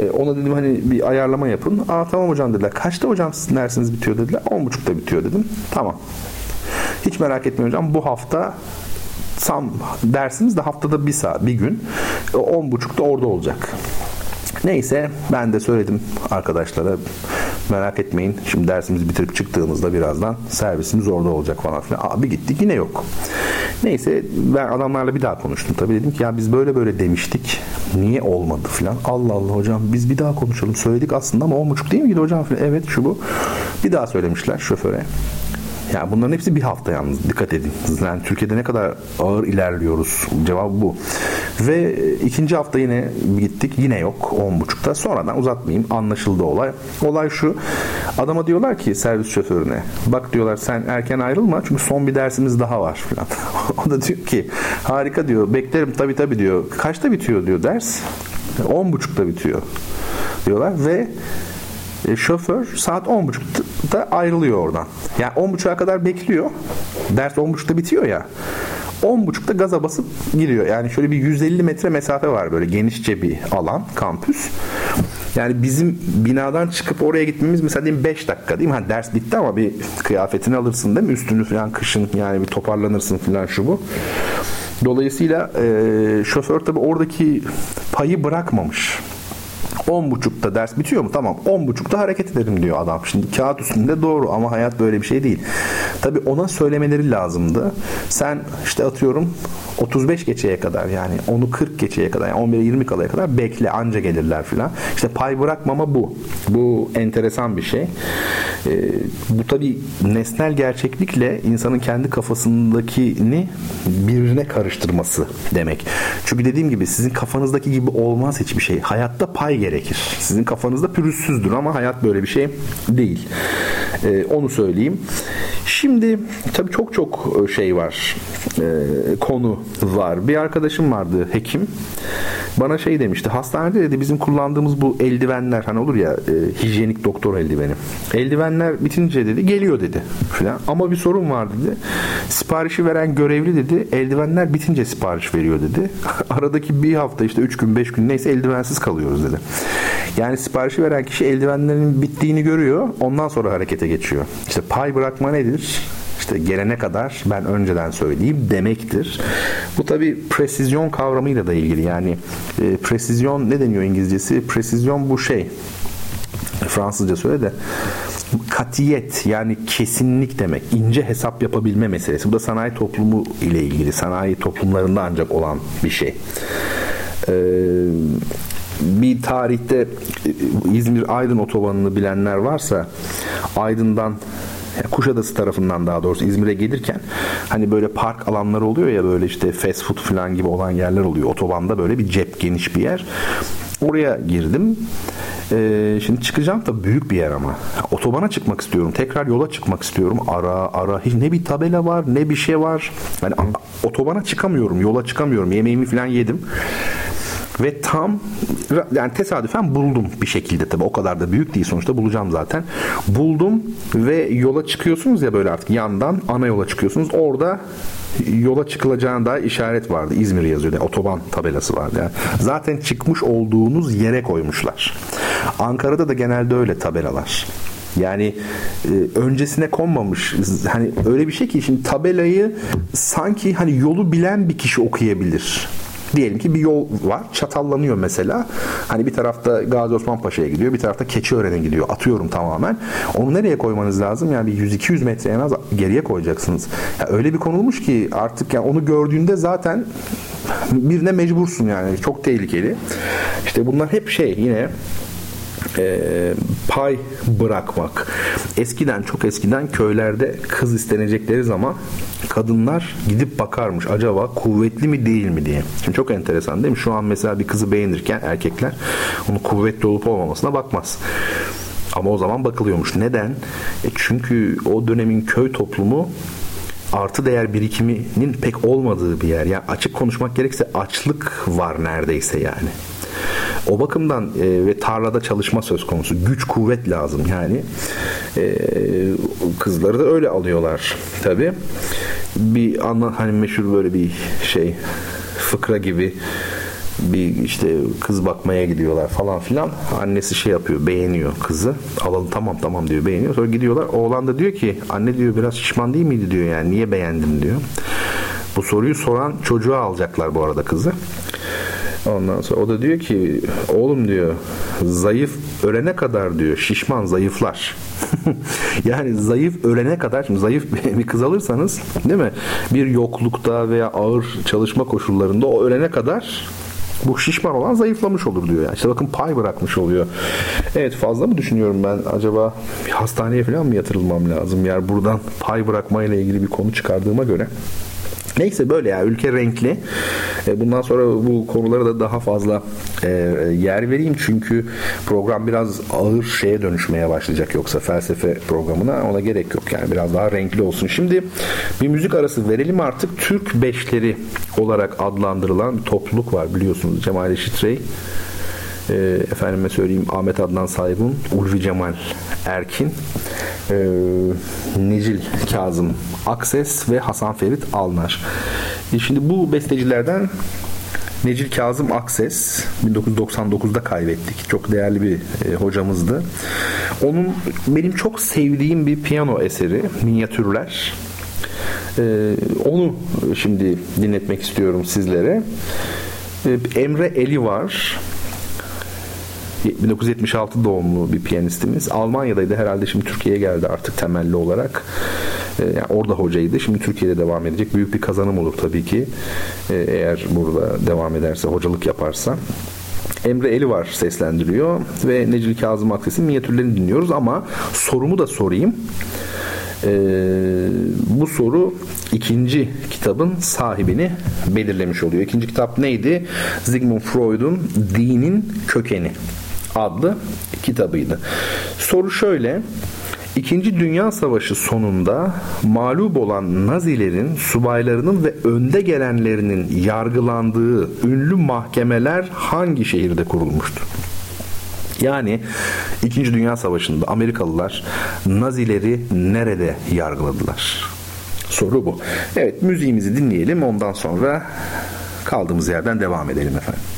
E, ona dedim hani bir ayarlama yapın. Aa tamam hocam dediler. Kaçta hocam sizin dersiniz bitiyor dediler. 10.30'da bitiyor dedim. Tamam. Hiç merak etmeyin hocam. Bu hafta sam dersimiz de haftada bir saat, bir gün. 10.30'da orada olacak. Neyse ben de söyledim arkadaşlara merak etmeyin şimdi dersimizi bitirip çıktığımızda birazdan servisimiz orada olacak falan filan. Abi gittik yine yok. Neyse ben adamlarla bir daha konuştum. Tabii dedim ki ya biz böyle böyle demiştik. Niye olmadı filan. Allah Allah hocam biz bir daha konuşalım. Söyledik aslında ama on buçuk değil miydi hocam? Evet şu bu. Bir daha söylemişler şoföre. Yani bunların hepsi bir hafta yalnız dikkat edin. Yani Türkiye'de ne kadar ağır ilerliyoruz. Cevap bu. Ve ikinci hafta yine gittik. Yine yok 10.30'da. Sonradan uzatmayayım. Anlaşıldı olay. Olay şu. Adama diyorlar ki servis şoförüne bak diyorlar sen erken ayrılma çünkü son bir dersimiz daha var falan. o da diyor ki harika diyor beklerim tabi tabi diyor. Kaçta bitiyor diyor ders? 10.30'da bitiyor diyorlar ve e, şoför saat 10.30'da ayrılıyor oradan. Yani 10.30'a kadar bekliyor. Ders 10.30'da bitiyor ya. 10.30'da gaza basıp gidiyor. Yani şöyle bir 150 metre mesafe var böyle genişçe bir alan, kampüs. Yani bizim binadan çıkıp oraya gitmemiz mesela diyeyim 5 dakika değil mi? Ha, ders bitti ama bir kıyafetini alırsın değil mi? Üstünü falan kışın yani bir toparlanırsın falan şu bu. Dolayısıyla e, şoför tabi oradaki payı bırakmamış. 10.30'da ders bitiyor mu? Tamam 10.30'da hareket edelim diyor adam. Şimdi kağıt üstünde doğru ama hayat böyle bir şey değil. Tabi ona söylemeleri lazımdı. Sen işte atıyorum 35 geçeye kadar yani onu 40 geçeye kadar yani 11'e 20 kalaya kadar bekle anca gelirler filan. İşte pay bırakmama bu. Bu enteresan bir şey. Ee, bu tabi nesnel gerçeklikle insanın kendi kafasındakini birbirine karıştırması demek. Çünkü dediğim gibi sizin kafanızdaki gibi olmaz hiçbir şey. Hayatta pay gerekir. Sizin kafanızda pürüzsüzdür ama hayat böyle bir şey değil. Ee, onu söyleyeyim. Şimdi tabii çok çok şey var. E, konu var. Bir arkadaşım vardı hekim. Bana şey demişti. Hastanede dedi bizim kullandığımız bu eldivenler hani olur ya e, hijyenik doktor eldiveni. Eldivenler bitince dedi geliyor dedi falan. Ama bir sorun var dedi. Siparişi veren görevli dedi eldivenler bitince sipariş veriyor dedi. Aradaki bir hafta işte 3 gün 5 gün neyse eldivensiz kalıyoruz dedi. Yani siparişi veren kişi eldivenlerin bittiğini görüyor. Ondan sonra harekete geçiyor. İşte pay bırakma nedir? İşte gelene kadar ben önceden söyleyeyim demektir. Bu tabi presizyon kavramıyla da ilgili yani e, presizyon ne deniyor İngilizcesi? Presizyon bu şey Fransızca söyle de katiyet yani kesinlik demek. ince hesap yapabilme meselesi. Bu da sanayi toplumu ile ilgili. Sanayi toplumlarında ancak olan bir şey. Ee, bir tarihte e, İzmir-Aydın otobanını bilenler varsa Aydın'dan Kuşadası tarafından daha doğrusu İzmir'e gelirken hani böyle park alanları oluyor ya böyle işte fast food falan gibi olan yerler oluyor. Otobanda böyle bir cep geniş bir yer. Oraya girdim. Ee, şimdi çıkacağım da büyük bir yer ama. Otobana çıkmak istiyorum. Tekrar yola çıkmak istiyorum. Ara ara. Hiç ne bir tabela var ne bir şey var. Yani otobana çıkamıyorum. Yola çıkamıyorum. Yemeğimi falan yedim. Ve tam yani tesadüfen buldum bir şekilde tabi o kadar da büyük değil sonuçta bulacağım zaten. Buldum ve yola çıkıyorsunuz ya böyle artık yandan ana yola çıkıyorsunuz. Orada yola çıkılacağına dair işaret vardı. İzmir yazıyordu. Yani otoban tabelası vardı. Yani. Zaten çıkmış olduğunuz yere koymuşlar. Ankara'da da genelde öyle tabelalar. Yani e, öncesine konmamış. Hani öyle bir şey ki şimdi tabelayı sanki hani yolu bilen bir kişi okuyabilir. Diyelim ki bir yol var. Çatallanıyor mesela. Hani bir tarafta Gazi Osman Paşa'ya gidiyor. Bir tarafta Keçiören'e gidiyor. Atıyorum tamamen. Onu nereye koymanız lazım? Yani bir 100-200 metre en az geriye koyacaksınız. Ya öyle bir konulmuş ki artık yani onu gördüğünde zaten birine mecbursun yani. Çok tehlikeli. İşte bunlar hep şey yine e, pay bırakmak. Eskiden çok eskiden köylerde kız istenecekleri zaman kadınlar gidip bakarmış acaba kuvvetli mi değil mi diye. Şimdi çok enteresan değil mi? Şu an mesela bir kızı beğenirken erkekler onun kuvvetli olup olmamasına bakmaz. Ama o zaman bakılıyormuş. Neden? E çünkü o dönemin köy toplumu artı değer birikiminin pek olmadığı bir yer. Yani açık konuşmak gerekirse açlık var neredeyse yani. O bakımdan e, ve tarlada çalışma söz konusu. Güç kuvvet lazım yani. E, kızları da öyle alıyorlar tabi. Bir anla hani meşhur böyle bir şey fıkra gibi bir işte kız bakmaya gidiyorlar falan filan. Annesi şey yapıyor, beğeniyor kızı. Alalım tamam tamam diyor, beğeniyor. Sonra gidiyorlar. Oğlan da diyor ki anne diyor biraz şişman değil miydi diyor yani. Niye beğendin diyor. Bu soruyu soran çocuğa alacaklar bu arada kızı. Ondan sonra o da diyor ki oğlum diyor zayıf ölene kadar diyor şişman zayıflar. yani zayıf ölene kadar şimdi zayıf bir kız alırsanız değil mi? Bir yoklukta veya ağır çalışma koşullarında o ölene kadar bu şişman olan zayıflamış olur diyor yani. İşte bakın pay bırakmış oluyor. Evet fazla mı düşünüyorum ben? Acaba bir hastaneye falan mı yatırılmam lazım? Yani buradan pay bırakmayla ilgili bir konu çıkardığıma göre Neyse böyle ya. Ülke renkli. E, bundan sonra bu konulara da daha fazla e, yer vereyim. Çünkü program biraz ağır şeye dönüşmeye başlayacak yoksa felsefe programına. Ona gerek yok yani. Biraz daha renkli olsun. Şimdi bir müzik arası verelim artık. Türk Beşleri olarak adlandırılan bir topluluk var biliyorsunuz. Cemal Reşit Rey e, efendime söyleyeyim Ahmet Adnan Saygun, Ulvi Cemal Erkin, e, Necil Kazım Akses ve Hasan Ferit Alnar. E şimdi bu bestecilerden Necil Kazım Akses 1999'da kaybettik. Çok değerli bir e, hocamızdı. Onun benim çok sevdiğim bir piyano eseri Minyatürler. E, onu şimdi dinletmek istiyorum sizlere. E, Emre Eli var. 1976 doğumlu bir piyanistimiz. Almanya'daydı herhalde şimdi Türkiye'ye geldi artık temelli olarak. Ee, yani orada hocaydı. Şimdi Türkiye'de devam edecek. Büyük bir kazanım olur tabii ki. Ee, eğer burada devam ederse, hocalık yaparsa. Emre Eli var seslendiriyor ve Necil Kazım Akses'in minyatürlerini dinliyoruz ama sorumu da sorayım. Ee, bu soru ikinci kitabın sahibini belirlemiş oluyor. İkinci kitap neydi? Sigmund Freud'un Dinin Kökeni adlı kitabıydı. Soru şöyle. İkinci Dünya Savaşı sonunda mağlup olan Nazilerin subaylarının ve önde gelenlerinin yargılandığı ünlü mahkemeler hangi şehirde kurulmuştu? Yani İkinci Dünya Savaşı'nda Amerikalılar Nazileri nerede yargıladılar? Soru bu. Evet müziğimizi dinleyelim ondan sonra kaldığımız yerden devam edelim efendim.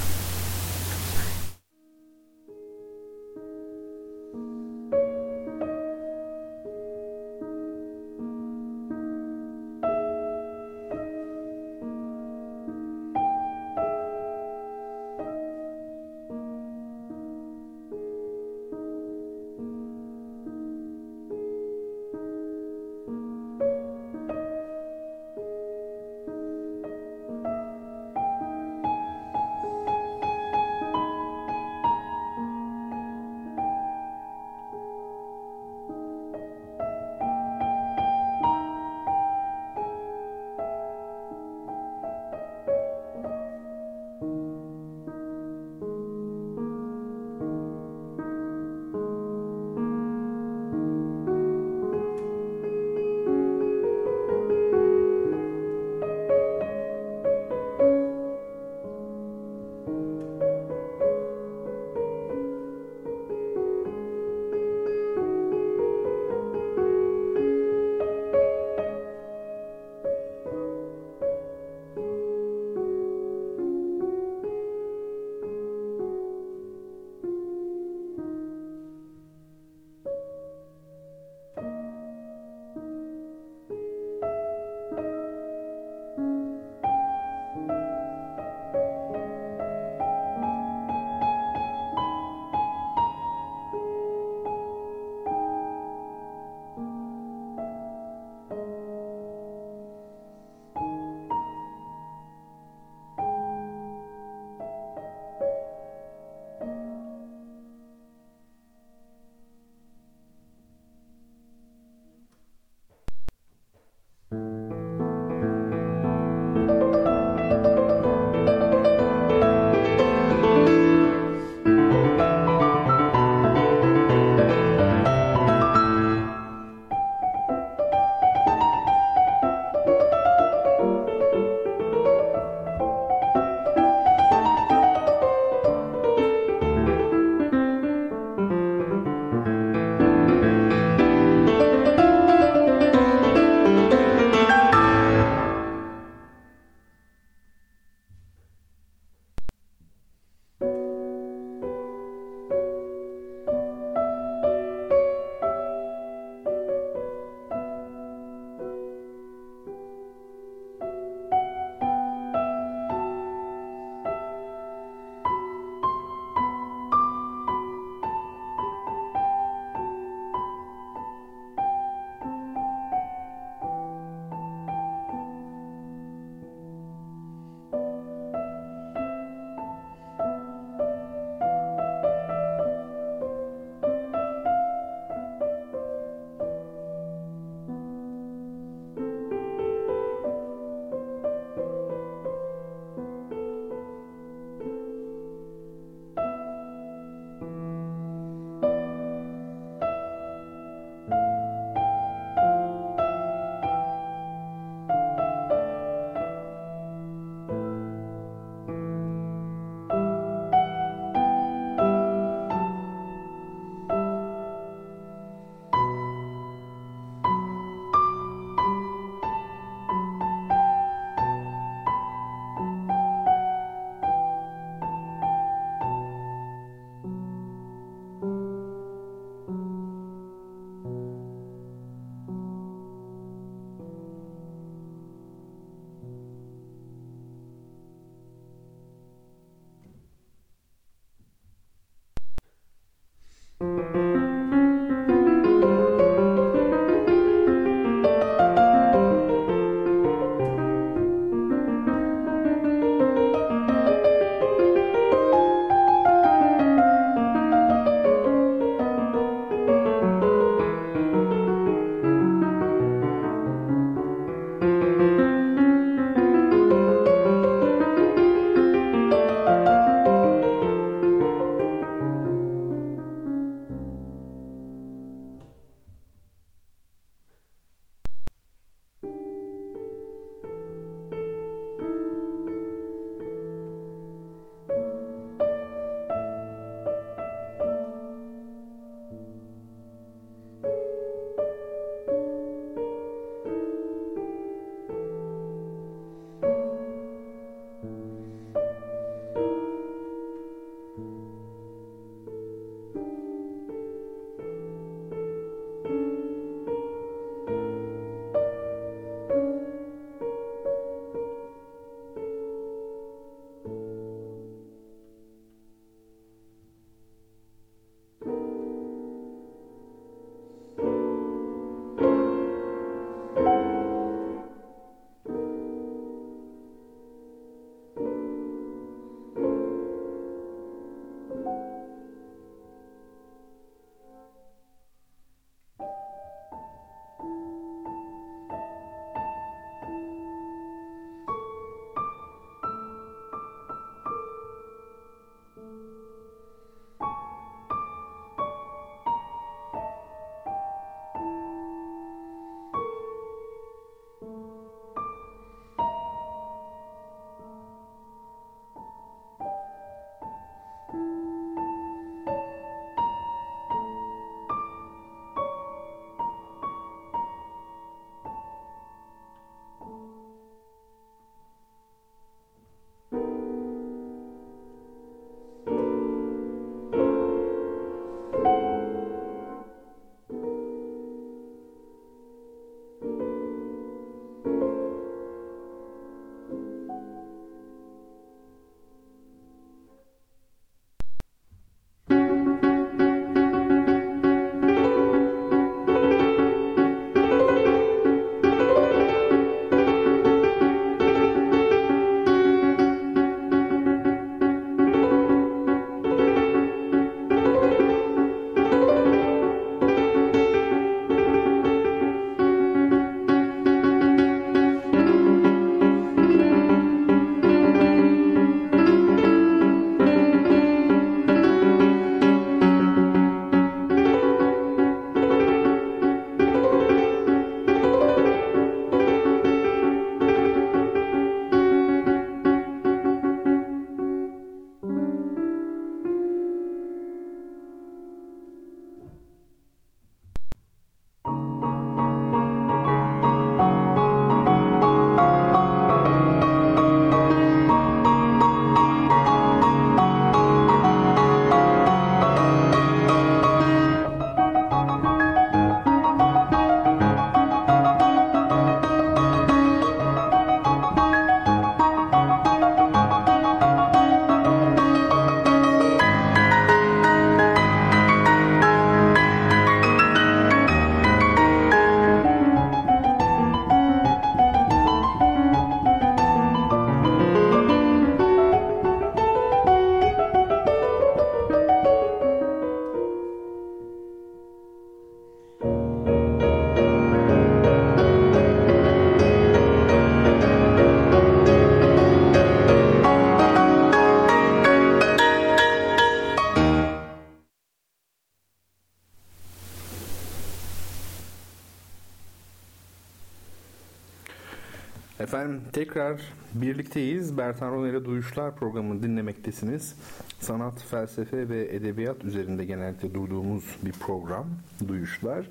Tekrar birlikteyiz. Bertan Rona ile Duyuşlar programını dinlemektesiniz. Sanat, felsefe ve edebiyat üzerinde genellikle durduğumuz bir program Duyuşlar.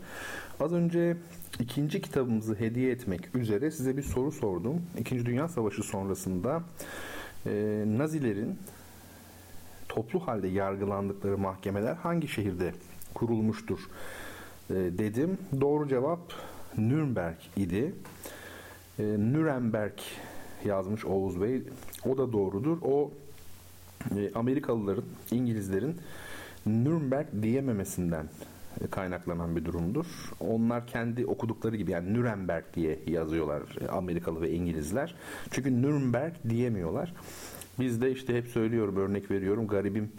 Az önce ikinci kitabımızı hediye etmek üzere size bir soru sordum. İkinci Dünya Savaşı sonrasında e, Nazilerin toplu halde yargılandıkları mahkemeler hangi şehirde kurulmuştur e, dedim. Doğru cevap Nürnberg idi. E, Nürnberg yazmış Oğuz Bey. O da doğrudur. O e, Amerikalıların, İngilizlerin Nürnberg diyememesinden e, kaynaklanan bir durumdur. Onlar kendi okudukları gibi yani Nürnberg diye yazıyorlar e, Amerikalı ve İngilizler. Çünkü Nürnberg diyemiyorlar. Biz de işte hep söylüyorum örnek veriyorum garibim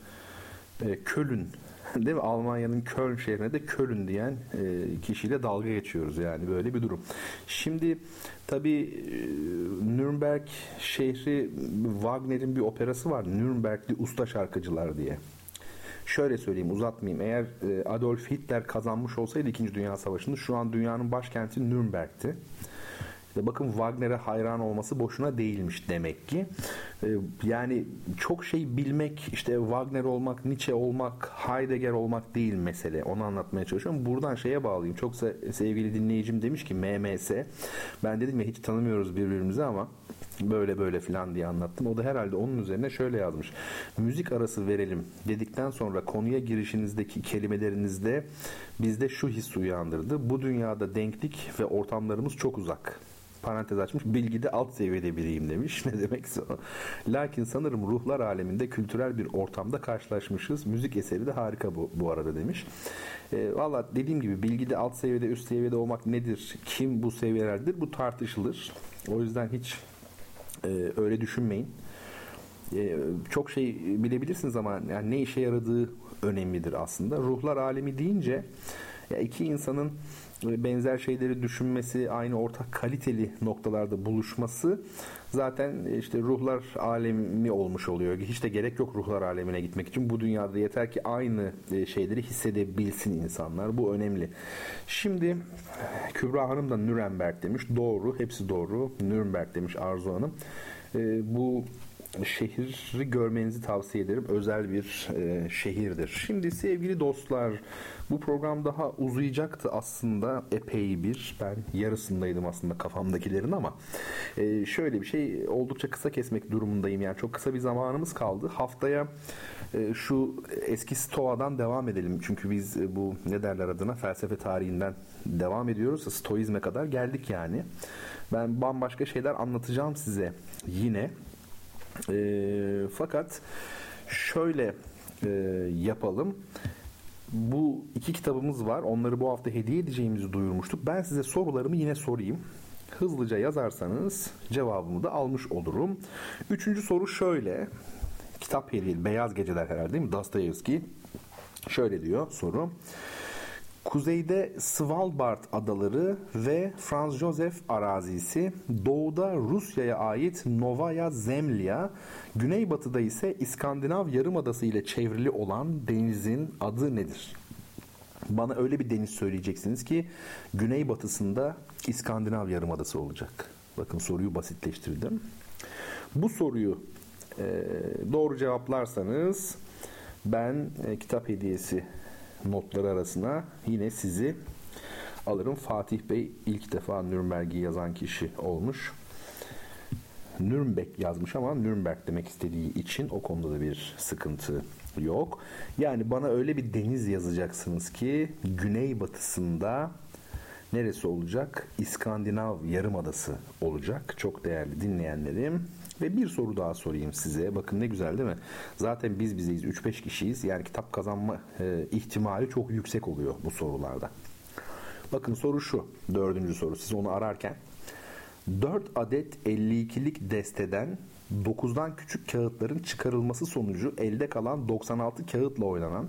Köln değil mi? Almanya'nın Köln şehrine de Köln diyen e, kişiyle dalga geçiyoruz yani böyle bir durum. Şimdi tabi e, Nürnberg şehri Wagner'in bir operası var. Nürnbergli usta şarkıcılar diye. Şöyle söyleyeyim uzatmayayım. Eğer e, Adolf Hitler kazanmış olsaydı 2. Dünya Savaşı'nı şu an dünyanın başkenti Nürnberg'ti. İşte bakın Wagner'e hayran olması boşuna değilmiş demek ki. Ee, yani çok şey bilmek, işte Wagner olmak, Nietzsche olmak, Heidegger olmak değil mesele. Onu anlatmaya çalışıyorum. Buradan şeye bağlayayım. Çok sevgili dinleyicim demiş ki MMS. Ben dedim ya hiç tanımıyoruz birbirimizi ama böyle böyle filan diye anlattım. O da herhalde onun üzerine şöyle yazmış. Müzik arası verelim dedikten sonra konuya girişinizdeki kelimelerinizde bizde şu his uyandırdı. Bu dünyada denklik ve ortamlarımız çok uzak parantez açmış. Bilgide alt seviyede biriyim demiş. Ne demekse o. Lakin sanırım ruhlar aleminde kültürel bir ortamda karşılaşmışız. Müzik eseri de harika bu, bu arada demiş. E, Valla dediğim gibi bilgide alt seviyede üst seviyede olmak nedir? Kim bu seviyelerdir? Bu tartışılır. O yüzden hiç e, öyle düşünmeyin. E, çok şey bilebilirsiniz ama yani ne işe yaradığı önemlidir aslında. Ruhlar alemi deyince ya iki insanın benzer şeyleri düşünmesi, aynı ortak kaliteli noktalarda buluşması zaten işte ruhlar alemi olmuş oluyor. Hiç de gerek yok ruhlar alemine gitmek için. Bu dünyada yeter ki aynı e, şeyleri hissedebilsin insanlar. Bu önemli. Şimdi Kübra Hanım da Nürnberg demiş. Doğru. Hepsi doğru. Nürnberg demiş Arzu Hanım. E, bu şehri görmenizi tavsiye ederim. Özel bir e, şehirdir. Şimdi sevgili dostlar bu program daha uzayacaktı aslında epey bir. Ben yarısındaydım aslında kafamdakilerin ama e, şöyle bir şey oldukça kısa kesmek durumundayım. Yani çok kısa bir zamanımız kaldı. Haftaya e, şu eski Stoa'dan devam edelim. Çünkü biz e, bu ne derler adına felsefe tarihinden devam ediyoruz. Stoizme kadar geldik yani. Ben bambaşka şeyler anlatacağım size yine. E, fakat şöyle e, yapalım. Bu iki kitabımız var. Onları bu hafta hediye edeceğimizi duyurmuştuk. Ben size sorularımı yine sorayım. Hızlıca yazarsanız cevabımı da almış olurum. Üçüncü soru şöyle. Kitap hediye, Beyaz Geceler herhalde değil mi? Dostoyevski. Şöyle diyor soru. Kuzeyde Svalbard adaları ve Franz Josef arazisi, doğuda Rusya'ya ait Novaya Zemlya, güneybatıda ise İskandinav Yarımadası ile çevrili olan denizin adı nedir? Bana öyle bir deniz söyleyeceksiniz ki güneybatısında İskandinav Yarımadası olacak. Bakın soruyu basitleştirdim. Bu soruyu e, doğru cevaplarsanız ben e, kitap hediyesi notları arasına yine sizi alırım. Fatih Bey ilk defa Nürnberg'i yazan kişi olmuş. Nürnberg yazmış ama Nürnberg demek istediği için o konuda da bir sıkıntı yok. Yani bana öyle bir deniz yazacaksınız ki güneybatısında neresi olacak? İskandinav Yarımadası olacak. Çok değerli dinleyenlerim. Ve bir soru daha sorayım size. Bakın ne güzel değil mi? Zaten biz bizeyiz. 3-5 kişiyiz. Yani kitap kazanma e, ihtimali çok yüksek oluyor bu sorularda. Bakın soru şu. Dördüncü soru. Siz onu ararken 4 adet 52'lik desteden 9'dan küçük kağıtların çıkarılması sonucu elde kalan 96 kağıtla oynanan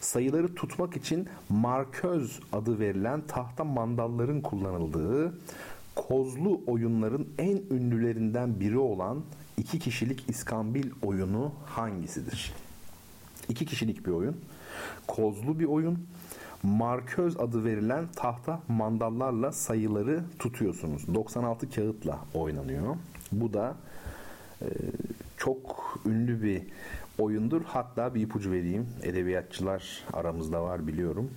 sayıları tutmak için marköz adı verilen tahta mandalların kullanıldığı kozlu oyunların en ünlülerinden biri olan iki kişilik iskambil oyunu hangisidir? İki kişilik bir oyun, kozlu bir oyun, marköz adı verilen tahta mandallarla sayıları tutuyorsunuz. 96 kağıtla oynanıyor. Bu da e, çok ünlü bir oyundur. Hatta bir ipucu vereyim. Edebiyatçılar aramızda var biliyorum.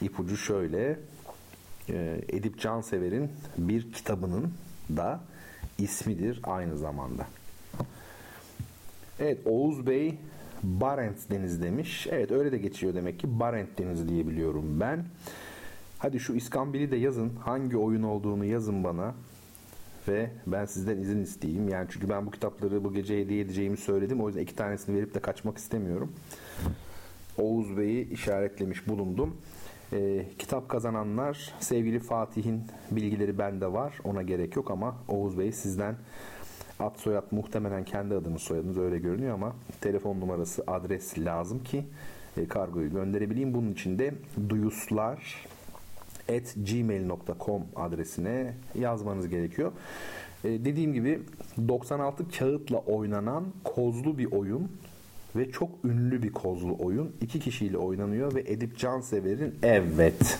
İpucu şöyle. E, Edip Cansever'in bir kitabının da ismidir aynı zamanda. Evet Oğuz Bey Barents Denizi demiş. Evet öyle de geçiyor demek ki. Barent Denizi diye biliyorum ben. Hadi şu İskambil'i de yazın. Hangi oyun olduğunu yazın bana. Ve ben sizden izin isteyeyim. Yani çünkü ben bu kitapları bu gece hediye edeceğimi söyledim. O yüzden iki tanesini verip de kaçmak istemiyorum. Oğuz Bey'i işaretlemiş bulundum. E, kitap kazananlar sevgili Fatih'in bilgileri bende var. Ona gerek yok ama Oğuz Bey sizden ad soyad muhtemelen kendi adınız soyadınız öyle görünüyor ama telefon numarası adres lazım ki e, kargoyu gönderebileyim. Bunun için de duyuslar at gmail.com adresine yazmanız gerekiyor. E, dediğim gibi 96 kağıtla oynanan kozlu bir oyun ve çok ünlü bir kozlu oyun. iki kişiyle oynanıyor ve Edip Cansever'in evet.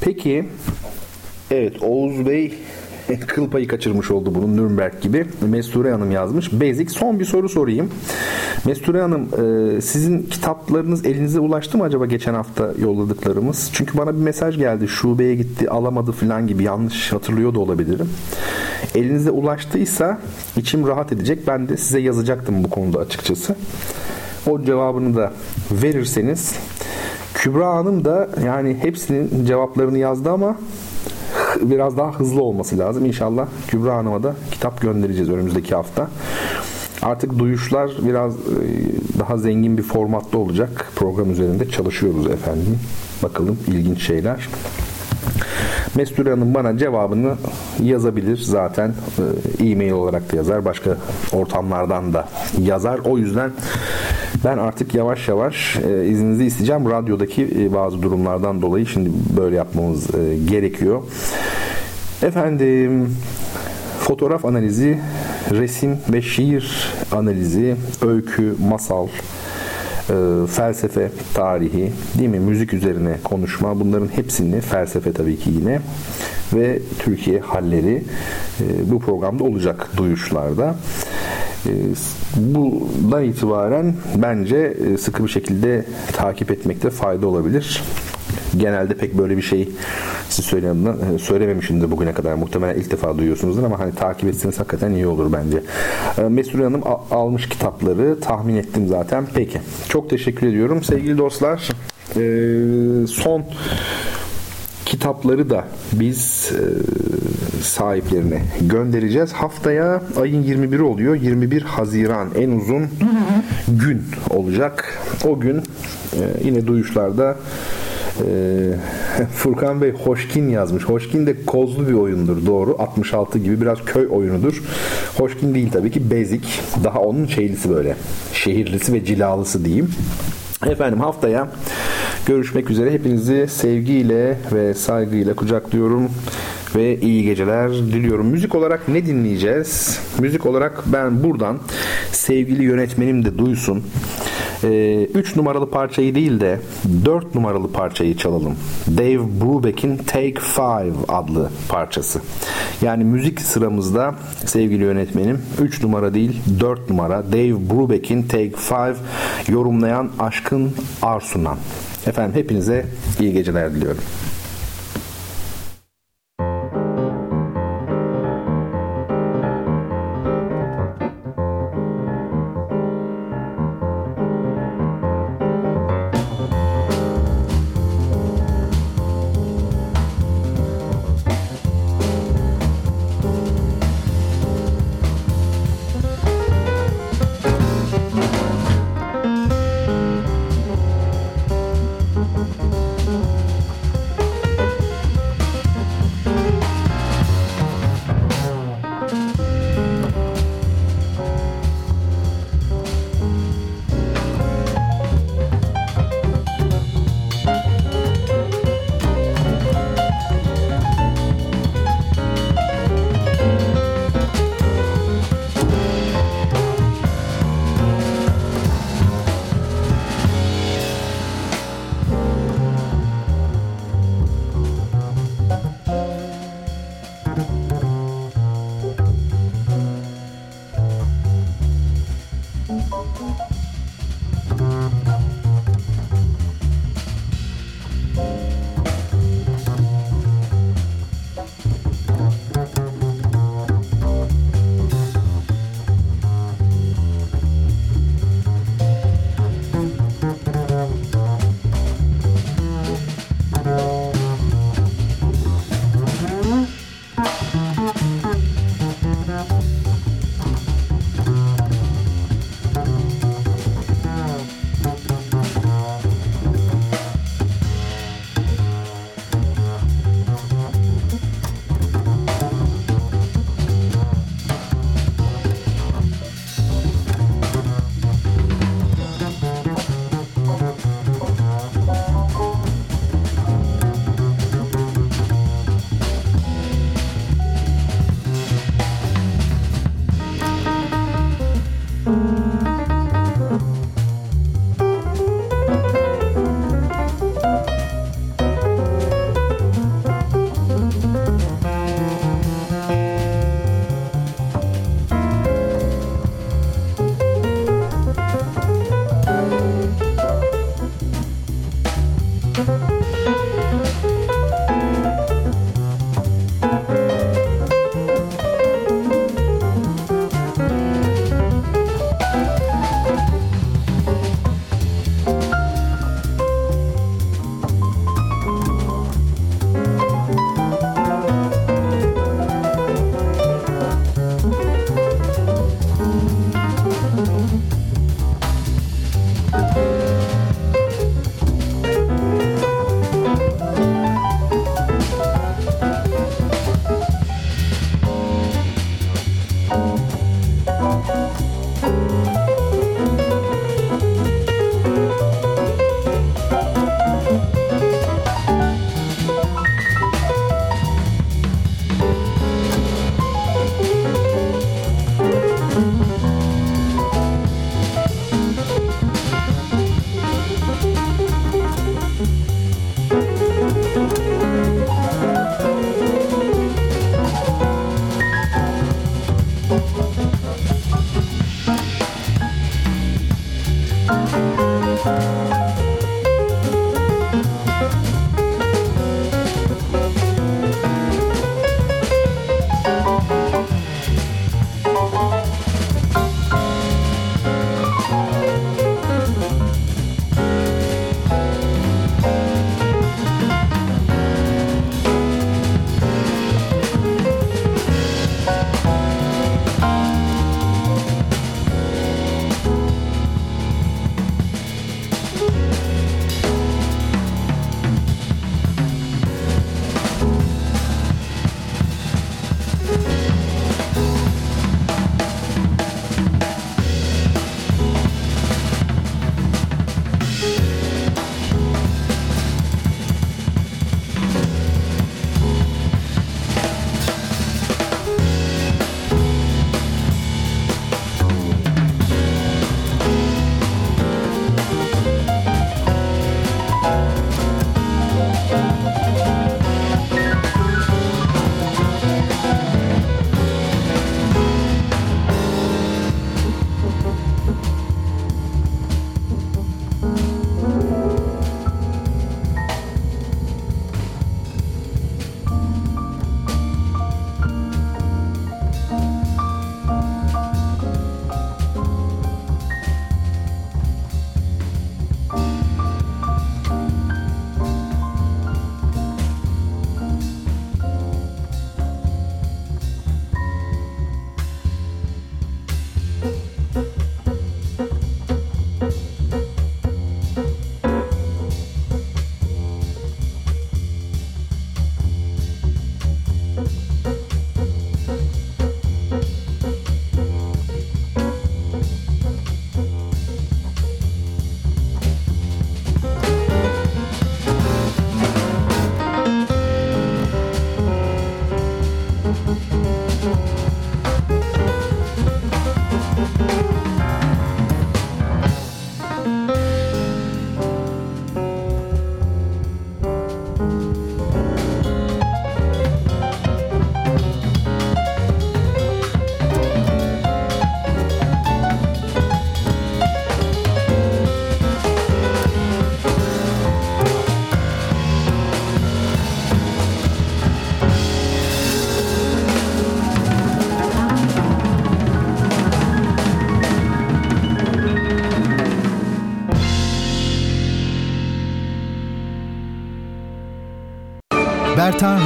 Peki evet Oğuz Bey kıl payı kaçırmış oldu bunun Nürnberg gibi. Mesture Hanım yazmış. Basic son bir soru sorayım. Mesture Hanım e, sizin kitaplarınız elinize ulaştı mı acaba geçen hafta yolladıklarımız? Çünkü bana bir mesaj geldi. Şubeye gitti alamadı falan gibi yanlış hatırlıyor da olabilirim. Elinize ulaştıysa içim rahat edecek. Ben de size yazacaktım bu konuda açıkçası. O cevabını da verirseniz Kübra Hanım da yani hepsinin cevaplarını yazdı ama biraz daha hızlı olması lazım. İnşallah Kübra Hanım'a da kitap göndereceğiz önümüzdeki hafta. Artık duyuşlar biraz e, daha zengin bir formatta olacak. Program üzerinde çalışıyoruz efendim. Bakalım ilginç şeyler. Mesture Hanım bana cevabını yazabilir zaten. E, e-mail olarak da yazar. Başka ortamlardan da yazar. O yüzden ben artık yavaş yavaş e, izninizi isteyeceğim. Radyodaki bazı durumlardan dolayı şimdi böyle yapmamız gerekiyor. Efendim fotoğraf analizi, resim ve şiir analizi, öykü, masal, e, felsefe tarihi, değil mi? Müzik üzerine konuşma. Bunların hepsini felsefe tabii ki yine ve Türkiye halleri e, bu programda olacak duyuşlarda. E, bundan itibaren bence sıkı bir şekilde takip etmekte fayda olabilir. Genelde pek böyle bir şey siz söylememişsiniz söylememişimdir bugüne kadar. Muhtemelen ilk defa duyuyorsunuzdur ama hani takip etseniz hakikaten iyi olur bence. E, Mesut Hanım almış kitapları tahmin ettim zaten. Peki. Çok teşekkür ediyorum. Sevgili dostlar e, son kitapları da biz e, sahiplerine göndereceğiz. Haftaya ayın 21'i oluyor. 21 Haziran en uzun gün olacak. O gün yine duyuşlarda ee, Furkan Bey Hoşkin yazmış. Hoşkin de kozlu bir oyundur doğru. 66 gibi biraz köy oyunudur. Hoşkin değil tabii ki Basic. Daha onun şeylisi böyle. Şehirlisi ve cilalısı diyeyim. Efendim haftaya görüşmek üzere. Hepinizi sevgiyle ve saygıyla kucaklıyorum ve iyi geceler diliyorum. Müzik olarak ne dinleyeceğiz? Müzik olarak ben buradan sevgili yönetmenim de duysun. 3 ee, numaralı parçayı değil de 4 numaralı parçayı çalalım. Dave Brubeck'in Take 5 adlı parçası. Yani müzik sıramızda sevgili yönetmenim 3 numara değil 4 numara Dave Brubeck'in Take 5 yorumlayan Aşkın Arsunan. Efendim hepinize iyi geceler diliyorum.